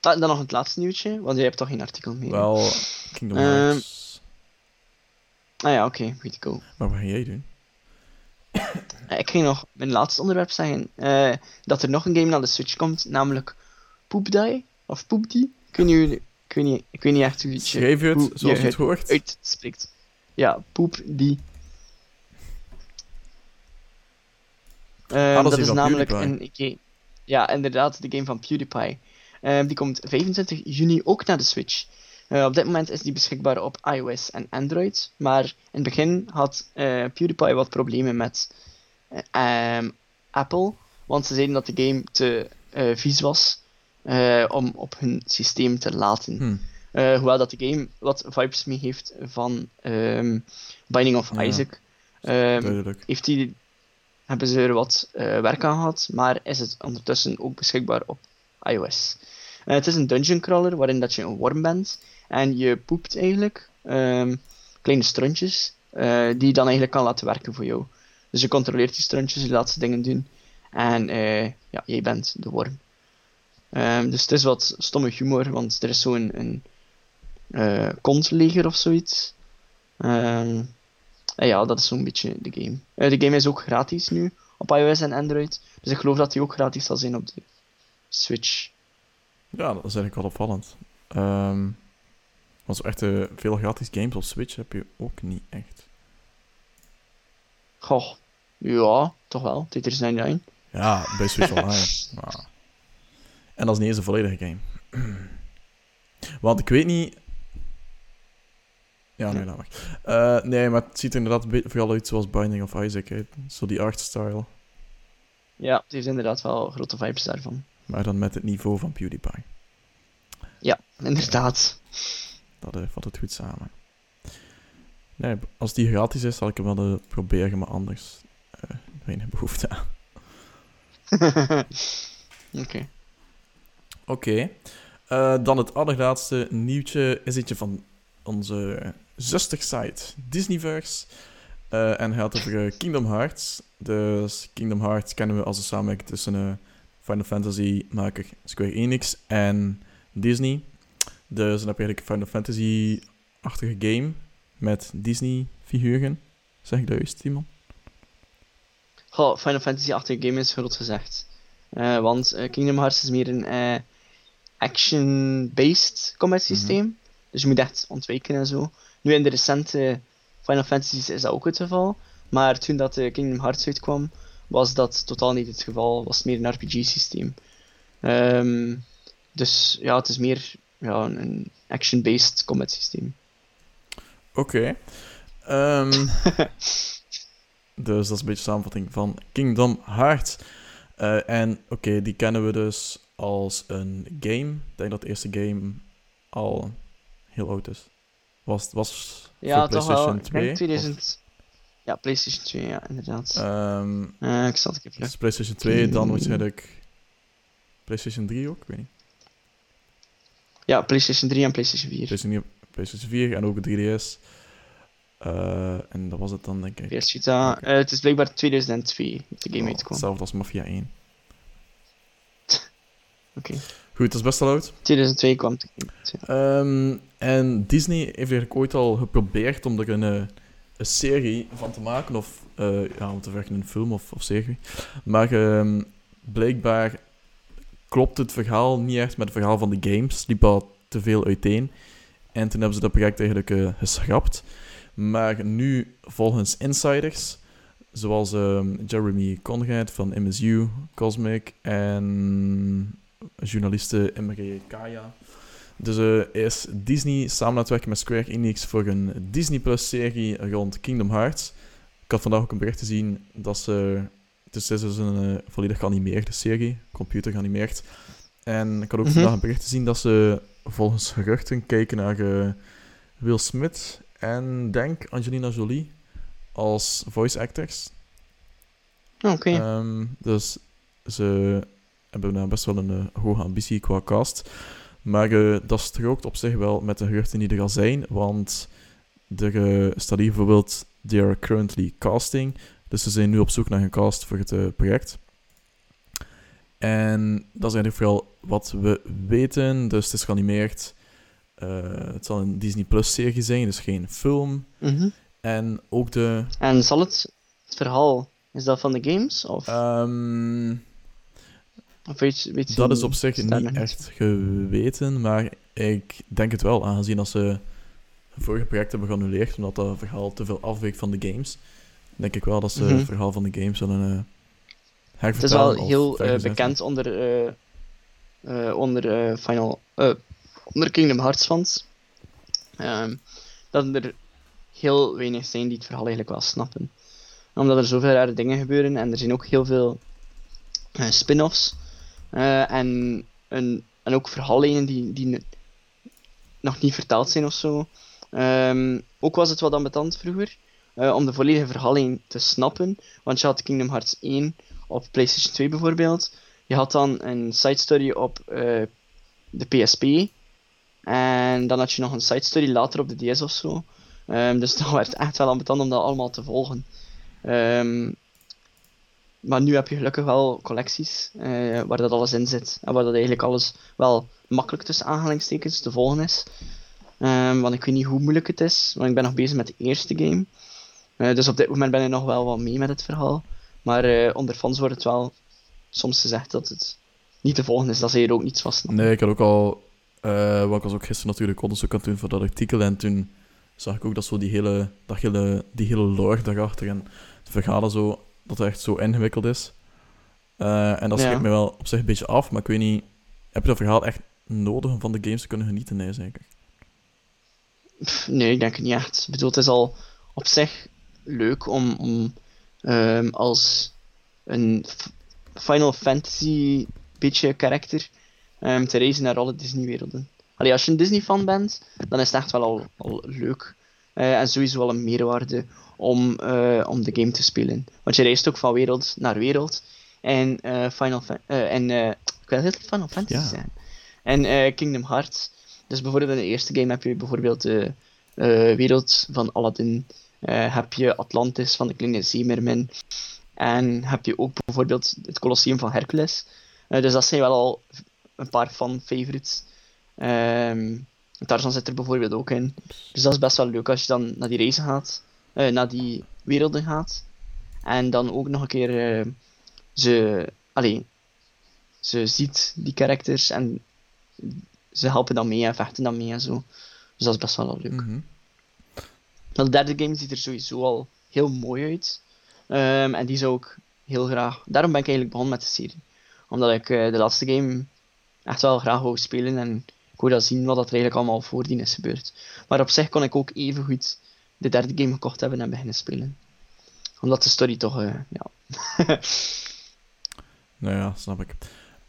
Ah, dan nog het laatste nieuwtje, want jij hebt toch geen artikel meer. wel, Kingdom Ehm, Hearts. Ah ja, oké, goed go. Maar wat ga jij doen? Ik ging nog mijn laatste onderwerp zeggen. eh, dat er nog een game naar de Switch komt, namelijk Poop Die. Of Poop Die. Ik weet niet, ik weet niet, ik weet niet echt hoe je het Schrijf je het hoe zoals je het het hoort? uitspreekt. Ja, Poop Die. Ehm, Ah, dat is namelijk PewDiePie. een game. Ja, inderdaad, de game van PewDiePie. Ehm, die komt 25 juni ook naar de Switch. Eh, op dit moment is die beschikbaar op iOS en Android. Maar in het begin had eh, PewDiePie wat problemen met eh, ehm, Apple. Want ze zeiden dat de game te vies was eh, om op hun systeem te laten. Hm. Eh, hoewel dat de game wat vibes mee heeft van ehm, Binding of Ja. Isaac. Ehm, heeft die, hebben ze er wat eh, werk aan gehad, maar is het ondertussen ook beschikbaar op iOS. Het is een dungeon crawler waarin dat je een worm bent en je poept eigenlijk ehm, kleine struntjes die je dan eigenlijk kan laten werken voor jou. Dus je controleert die struntjes, je laat ze dingen doen en ja, jij bent de worm. Ehm, dus het is wat stomme humor, want er is zo'n een, eh kontleger of zoiets. Ehm, en ja, dat is zo'n beetje de game. Eh, de game is ook gratis nu op iOS en Android. Dus ik geloof dat die ook gratis zal zijn op de Switch. Ja, dat is eigenlijk wel opvallend. Ehm want zo echt veel gratis games op Switch heb je ook niet echt. Goh, ja, toch wel. Tetris 99. Ja, bij Switch Online. maar... En dat is niet eens een volledige game. Want ik weet niet... Ja, nee, laat maar. Eh, nee, maar het ziet er inderdaad vooral uit zoals Binding of Isaac. Hè. Zo die artstyle. Ja, het heeft inderdaad wel grote vibes daarvan. Maar dan met het niveau van PewDiePie. Ja, inderdaad. Dat eh, vat het goed samen. Nee, als die gratis is, zal ik hem wel eh, proberen, maar anders eh weinig behoefte aan. Oké. Oké. Eh, dan het allerlaatste nieuwtje is eentje van onze zustersite Disneyverse. Eh, en had over eh, Kingdom Hearts. Dus Kingdom Hearts kennen we als een samenwerking tussen Final Fantasy maker Square Enix en Disney. Dus dan heb je eigenlijk een Final Fantasy-achtige game met Disney-figuren. Zeg ik dat juist, Timon? Goh, Final Fantasy-achtige game is groot gezegd. Want Kingdom Hearts is meer een action-based combat systeem. Dus je moet echt ontwijken en zo. Nu in de recente Final Fantasies is dat ook het geval. Maar toen dat eh, Kingdom Hearts uitkwam, was dat totaal niet het geval. Was het meer een RPG-systeem. Ehm, dus ja, het is meer ja, een, een action-based combat systeem. Oké. Ehm, dus dat is een beetje samenvatting van Kingdom Hearts. Eh, en oké, die kennen we dus als een game. Ik denk dat de eerste game al heel oud is. Was, was Ja, toch wel. PlayStation Ik 2? denk 2000. Ja, PlayStation 2, ja, inderdaad. Ehm, Eh, ik zal het even dus PlayStation 2, dan waarschijnlijk PlayStation 3 ook, ik weet niet. Ja, PlayStation 3 en PlayStation 4. PlayStation, 3, PlayStation 4 en ook 3DS. Eh, en dat was het dan, denk ik. Vita. Oké. Eh, het is blijkbaar 2002 dat de game Oh, uitkwam. hetzelfde als Mafia 1. Oké. Goed, dat is best wel oud. 2002 kwam ja. Ehm, en Disney heeft eigenlijk ooit al geprobeerd om er een, eh, een serie van te maken, of eh, ja, om te zeggen een film of, of serie. Maar ehm, blijkbaar klopt het verhaal niet echt met het verhaal van de games. liep al te veel uiteen. En toen hebben ze dat project eigenlijk eh, geschrapt. Maar nu, volgens insiders, zoals ehm, Jeremy Conrad van MSU, Cosmic en journaliste Emre Kaya. Dus eh, is Disney samen aan het werken met Square Enix voor een Disney Plus serie rond Kingdom Hearts. Ik had vandaag ook een bericht gezien dat ze. Het is dus een eh, volledig geanimeerde serie, computer geanimeerd. En ik had ook Mhm. vandaag een bericht gezien dat ze volgens geruchten kijken naar eh, Will Smith en denk Angelina Jolie als voice actors. Oké. Ehm, dus ze hebben nou best wel een eh, hoge ambitie qua cast. Maar eh, dat strookt op zich wel met de geruchten die er al zijn. Want er eh, staat hier bijvoorbeeld... They are currently casting. Dus ze zijn nu op zoek naar een cast voor het project. En dat is eigenlijk vooral wat we weten. Dus het is geanimeerd. Het zal een Disney Plus-serie zijn, dus geen film. Mhm. En ook de... En zal het, het verhaal, is dat van de games? Of, ehm, of dat is op zich niet echt geweten, maar ik denk het wel, aangezien dat ze vorige project hebben geannuleerd, omdat dat verhaal te veel afweekt van de games. Denk ik wel dat ze Mhm. het verhaal van de games zullen eh Het is wel heel eh, bekend onder, eh, onder, Final, onder Kingdom Hearts fans. Ehm, dat er heel weinig zijn die het verhaal eigenlijk wel snappen. Omdat er zoveel rare dingen gebeuren en er zijn ook heel veel spin-offs. Eh, en, een, en ook verhaallijnen die, die nog niet vertaald zijn of zo. Ehm, ook was het wat ambetant vroeger eh, om de volledige verhaallijn te snappen. Want je had Kingdom Hearts 1 op PlayStation 2 bijvoorbeeld. Je had dan een side story op eh, de PSP. En dan had je nog een side story later op de DS of zo. Ehm, dus dat werd echt wel ambetant om dat allemaal te volgen. Ehm, maar nu heb je gelukkig wel collecties eh, waar dat alles in zit. En waar dat eigenlijk alles wel makkelijk tussen aanhalingstekens te volgen is. Ehm, want ik weet niet hoe moeilijk het is, want ik ben nog bezig met de eerste game. Eh, dus op dit moment ben ik nog wel wat mee met het verhaal. Maar eh, onder fans wordt het wel soms gezegd dat het niet te volgen is, dat ze hier ook niets snappen. Nee, ik had ook al... want ik was ook gisteren natuurlijk onderzoek aan het doen voor dat artikel en toen zag ik ook dat zo die hele, dat hele, die hele lore daarachter en de verhalen zo, dat het echt zo ingewikkeld is. Eh, en dat Ja. schrikt me wel op zich een beetje af, maar ik weet niet, heb je dat verhaal echt nodig om van de games te kunnen genieten? Nee, zeker. Pff, Nee, ik denk het niet echt. Ik bedoel, het is al op zich leuk om, om ehm, als een Final Fantasy beetje karakter ehm, te reizen naar alle Disney-werelden. Allee, als je een Disney-fan bent, dan is het echt wel al, al leuk. Eh, en sowieso al een meerwaarde om, eh, om de game te spelen. Want je reist ook van wereld naar wereld. En eh, Final Fa- eh, en ik wil heel Final Fantasy Ja. zijn. En Kingdom Hearts. Dus bijvoorbeeld in de eerste game heb je bijvoorbeeld de wereld van Aladdin. heb je Atlantis van de kleine zeemermin. En heb je ook bijvoorbeeld het Colosseum van Hercules. Dus dat zijn wel al een paar fan-favorites. Ehm Tarzan zit er bijvoorbeeld ook in. Dus dat is best wel leuk als je dan naar die reizen gaat. Eh, naar die werelden gaat. En dan ook nog een keer eh, ze... Allee, ze ziet die characters en ze helpen dan mee en vechten dan mee en zo. Dus dat is best wel leuk. Maar de derde game ziet er sowieso al heel mooi uit. Ehm, en die zou ik heel graag... Daarom ben ik eigenlijk begonnen met de serie. Omdat ik eh, de laatste game echt wel graag wou spelen en ik wou dat zien wat dat er eigenlijk allemaal voordien is gebeurd. Maar op zich kon ik ook even goed de derde game gekocht hebben en beginnen spelen. Omdat de story toch... eh, ja. Nou ja, snap ik.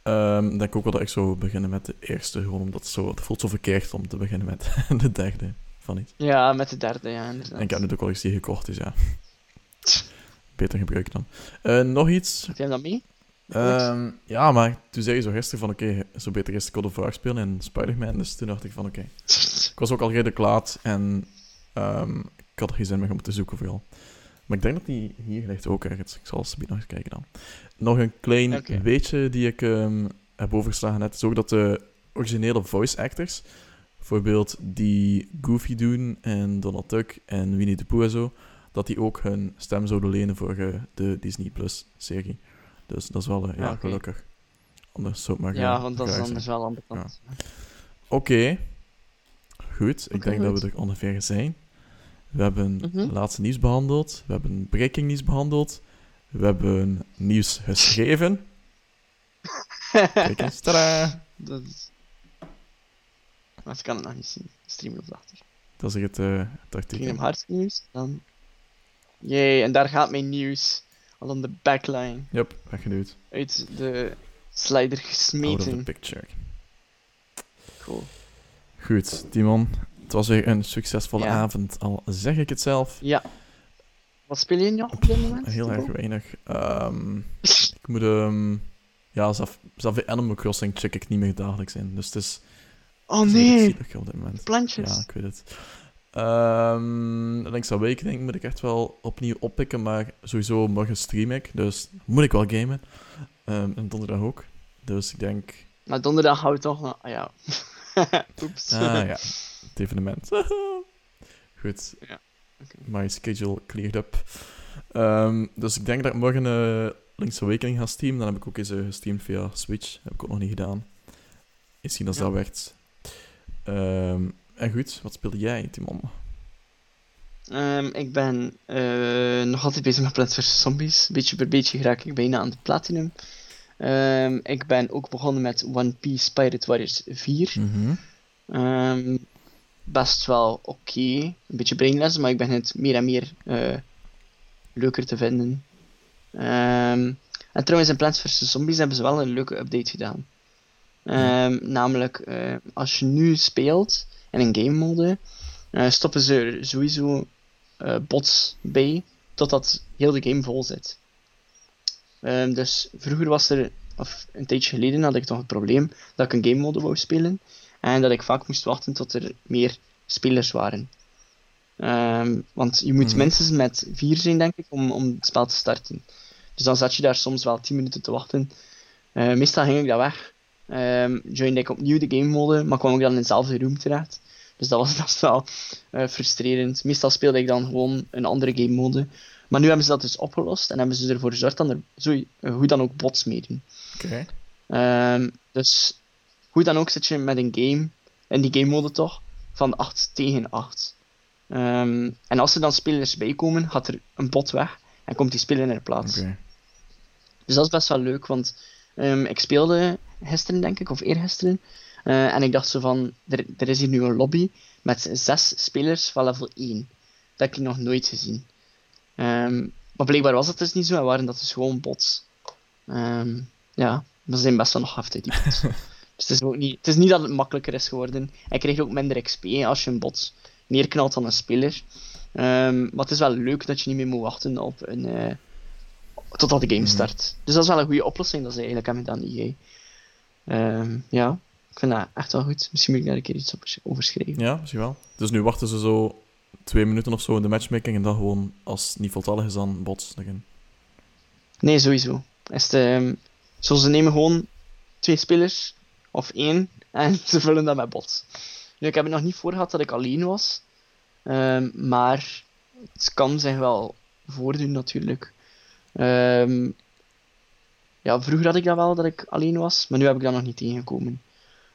Ehm, Ik denk ook wel dat ik zou beginnen met de eerste, gewoon omdat het, zo, het voelt zo verkeerd om te beginnen met de derde van iets. ja, met de derde, ja, inderdaad. En ik heb nu de collectie gekocht, dus ja. Beter gebruiken dan. Eh, nog iets? Heb jij dat mee? Ehm, ja, maar toen zei je zo gisteren van oké, zo beter eerst God of War spelen en Spider-Man. Dus toen dacht ik van oké. Ik was ook al redelijk laat en ehm, had er geen zin meer om te zoeken vooral. Maar ik denk dat die hier ligt ook ergens. Ik zal alsjeblieft nog eens kijken dan. Nog een klein Oké. weetje die ik ehm, heb overgeslagen net, is ook dat de originele voice actors, bijvoorbeeld die Goofy doen en Donald Duck en Winnie the Pooh en zo, dat die ook hun stem zouden lenen voor eh, de Disney Plus serie. Dus dat is wel eh, ja, Ja, oké. gelukkig. Anders zou het maar Ja, ge- want dat is anders zijn. wel ambetant. Oké. Goed, ik denk dat we er ongeveer zijn. We hebben Mhm. laatste nieuws behandeld. We hebben breaking nieuws behandeld. We hebben nieuws geschreven. Kijk eens, dat is... Maar ze kan het nog niet zien. Stream of achter. Dat is het, eh, het artikel. Kingdom Hearts nieuws, dan... Jee, en daar gaat mijn nieuws. Al aan de backline. Yep, weggeduwd. Uit de slider Out of the gesmeten. picture. Cool. Goed, Timon. Het was weer een succesvolle Ja. avond, al zeg ik het zelf. Ja. Wat speel je nog op dit moment? Heel erg weinig. Ehm, ik moet ehm ja, zelf, zelf in Animal Crossing check ik niet meer dagelijks in. Dus het is Oh nee, op dit moment. plantjes. Ja, ik weet het. Ehm Link's Awakening moet ik echt wel opnieuw oppikken, maar sowieso morgen stream ik, dus moet ik wel gamen. Ehm, en donderdag ook. Dus ik denk... Maar donderdag we toch naar... Ah ja. Oeps. Ah ja, het evenement. Goed. Ja. My schedule cleared up. Ehm, dus ik denk dat ik morgen uh, Linkse Awakening ga streamen. Dan heb ik ook eens uh, gestreamd via Switch. heb ik ook nog niet gedaan. Eens zien als Ja. dat werkt. Ehm, en goed, wat speelde jij, Timon? Ehm, ik ben eh, nog altijd bezig met Plants vs. Zombies. Beetje per beetje raak ik bijna aan de platinum. Ik ben ook begonnen met One Piece Pirate Warriors 4. Mhm. Ehm, best wel oké. Een beetje brainless, maar ik ben het meer en meer eh, leuker te vinden. Ehm, en trouwens, in Plants vs. Zombies hebben ze wel een leuke update gedaan. Ehm, Namelijk, eh, als je nu speelt in een game mode, eh, stoppen ze er sowieso bots bij, totdat heel de game vol zit. Ehm, dus vroeger was er, of een tijdje geleden had ik toch het probleem dat ik een game mode wou spelen. En dat ik vaak moest wachten tot er meer spelers waren. Ehm, want je moet Mhm. minstens met vier zijn, denk ik, om, om het spel te starten. Dus dan zat je daar soms wel 10 minuten te wachten. Eh, meestal ging ik dat weg. Ehm joinde ik opnieuw de game mode, maar kwam ik dan in dezelfde room terecht. Dus dat was best wel eh, frustrerend. Meestal speelde ik dan gewoon een andere game mode. Maar nu hebben ze dat dus opgelost en hebben ze ervoor gezorgd dat er zo, hoe dan ook bots meedoen. Oké. Ehm, dus hoe dan ook zit je met een game, in die game mode toch, van 8 tegen 8. Ehm, en als er dan spelers bij komen, gaat er een bot weg en komt die speler in haar plaats. Dus dat is best wel leuk, want ehm, ik speelde gisteren, denk ik, of eergisteren. eh en ik dacht zo van, er, er is hier nu een lobby met zes spelers van level 1. Dat heb ik nog nooit gezien. Ehm, maar blijkbaar was dat dus niet zo, en waren dat dus gewoon bots. Ja, ze zijn best wel nog heftig, die bots. Dus het is, ook niet, het is niet dat het makkelijker is geworden. Hij krijgt ook minder XP als je een bot neerknalt dan een speler. Ehm, maar het is wel leuk dat je niet meer moet wachten op een... eh, totdat de game Mhm. start. Dus dat is wel een goede oplossing dat ze eigenlijk hebben gedaan, EA. Ehm, ja, ik vind dat echt wel goed. Misschien moet ik daar een keer iets over schrijven. Ja, misschien wel. Dus nu wachten ze zo twee minuten of zo in de matchmaking en dan gewoon, als het niet voltallig is, dan bots erin. Nee, sowieso. Is het, ehm, zo, ze nemen gewoon twee spelers, of één, en ze vullen dat met bots. Nu, ik heb het nog niet voor gehad dat ik alleen was. Ehm, maar het kan zich wel voordoen, natuurlijk. Ehm, ja, vroeger had ik dat wel, dat ik alleen was, maar nu heb ik dat nog niet tegengekomen.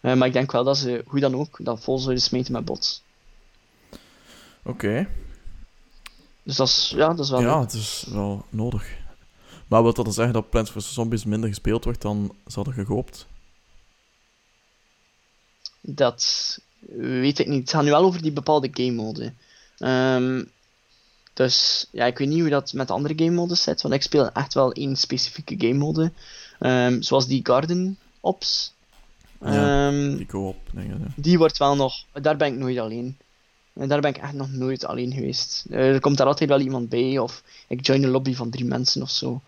Eh, maar ik denk wel dat ze, hoe dan ook, dat vol zouden smeten met bots. Oké. Dus dat is, ja, dat is wel Ja, leuk. het is wel nodig. Maar wil dat dan zeggen dat Plants vs. Zombies minder gespeeld wordt dan ze hadden gehoopt? Dat weet ik niet. Het gaat nu wel over die bepaalde game mode. Ehm, dus ja, ik weet niet hoe dat met de andere game modes zit, want ik speel echt wel één specifieke game mode. Ehm, zoals die Garden Ops. Ja, Ehm, Die co-op dingen. ja. die wordt wel nog. Daar ben ik nooit alleen. En daar ben ik echt nog nooit alleen geweest. Eh, er komt daar altijd wel iemand bij, of ik join een lobby van drie mensen of zo.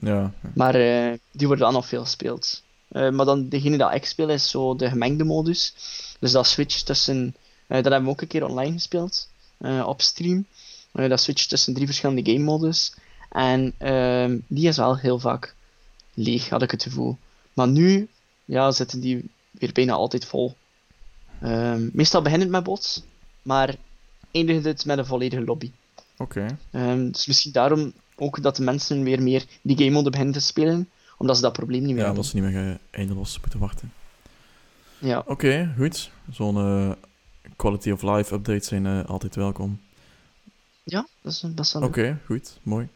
Ja, maar eh, die worden dan nog veel gespeeld. Eh, maar dan degene dat ik speel is zo de gemengde modus. Dus dat switch tussen. eh, dat hebben we ook een keer online gespeeld. eh, op stream. Dat switch tussen drie verschillende game modus. En ehm, die is wel heel vaak leeg, had ik het gevoel. Maar nu ja, zitten die weer bijna altijd vol. Ehm, meestal begint het met bots, maar eindigt het met een volledige lobby. oké. Ehm, dus misschien daarom ook dat de mensen weer meer die game mode beginnen te spelen, omdat ze dat probleem niet meer Ja, hebben. dat ze niet meer eindeloos moeten wachten. Ja. Oké, goed. Zo'n eh, quality of life updates zijn eh, altijd welkom. ja, dat is best wel Oké, goed. Mooi.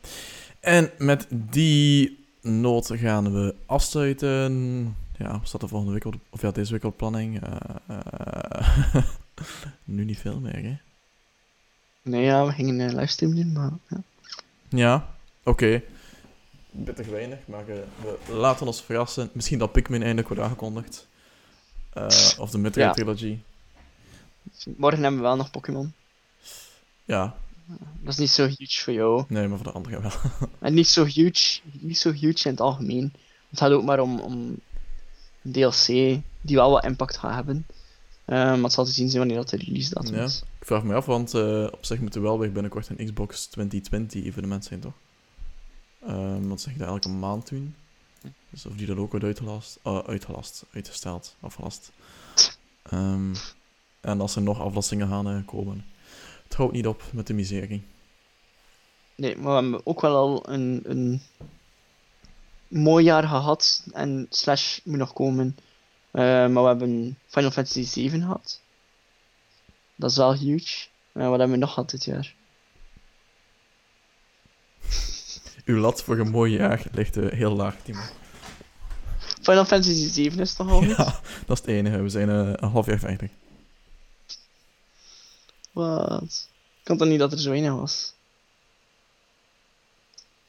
En met die noot gaan we afsluiten. Ja, staat er volgende week op de, Of ja, deze week op de planning? Eh, nu niet veel meer, hè? Nee, ja, we gingen een livestream doen, maar ja. Ja, oké. Bittig weinig, maar eh, we laten ons verrassen. Misschien dat Pikmin eindelijk wordt aangekondigd. Eh, of de Metroid Ja. Trilogy. Morgen hebben we wel nog Pokémon. Ja, Dat is niet zo huge voor jou. nee, maar voor de anderen wel. En niet zo huge, niet zo huge in het algemeen. Het gaat ook maar om, om een DLC die wel wat impact gaat hebben. Eh, maar het zal te zien zijn wanneer dat de release datum Ja. is. Ik vraag me af, want op zich moet er wel weer binnenkort een Xbox 2020 evenement zijn, toch? Ehm want zeg dat elke maand doen? Dus of die dat ook wordt uitgelast, uh, uitgelast, uitgesteld, afgelast. Um, en als er nog aflastingen gaan uh, komen. Het houdt niet op met de miserie. Nee, maar we hebben ook wel al een, een mooi jaar gehad. En Slash moet nog komen. Uh, maar we hebben Final Fantasy 7 gehad. Dat is wel huge. Wat hebben we nog gehad dit jaar? Lat voor een mooi jaar ligt uh, heel laag, Timo. Final Fantasy 7 is toch al goed? Ja, dat is het enige. We zijn uh, een half jaar verder. Wat? Ik kan toch niet dat er zo weinig was?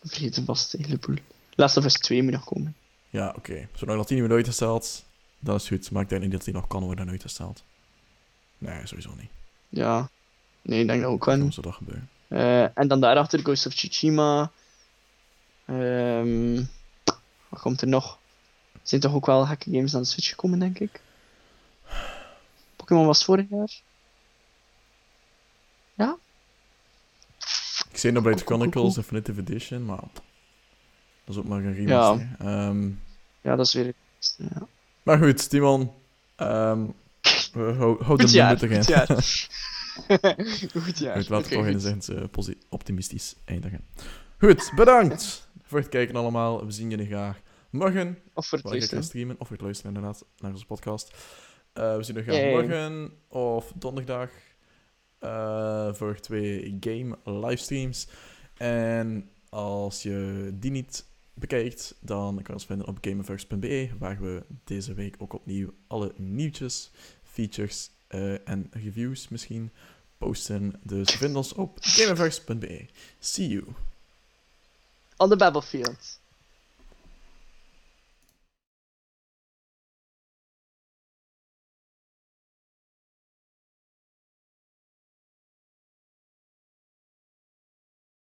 Ik vergeet hem vast, hele boel. Last of Us 2 moet nog komen. Ja, oké. Okay. Zolang dat die niet wordt uitgesteld, dat is goed. Maar ik denk niet dat die nog kan worden uitgesteld. Nee, sowieso niet. Ja. Nee, ik denk dat ook wel niet. dat gebeuren. Uh, en dan daarachter Ghost of Tsushima. Um, wat komt er nog? Er zijn toch ook wel gekke games aan de Switch gekomen, denk ik. Pokémon was vorig jaar. Ja? Ik zei nog bij Chronicles Definitive Edition, maar dat is ook maar een remaster. Ja, um, ja dat is weer... Ja. Maar goed, Timon. Um, hou, hou de jaar, erin. Goed jaar. goed jaar. Goed, laten we toch eens uh, optimistisch eindigen. Goed, bedankt voor het kijken allemaal. We zien jullie graag morgen. Of voor het luisteren. streamen, of voor het luisteren inderdaad, naar onze podcast. Uh, we zien jullie graag morgen of donderdag uh, voor twee game livestreams. En als je die niet bekijkt, dan kan je ons vinden op gameverse.be, waar we deze week ook opnieuw alle nieuwtjes, features uh, en reviews misschien posten. Dus vind ons op gameverse.be. See you. On the battlefield.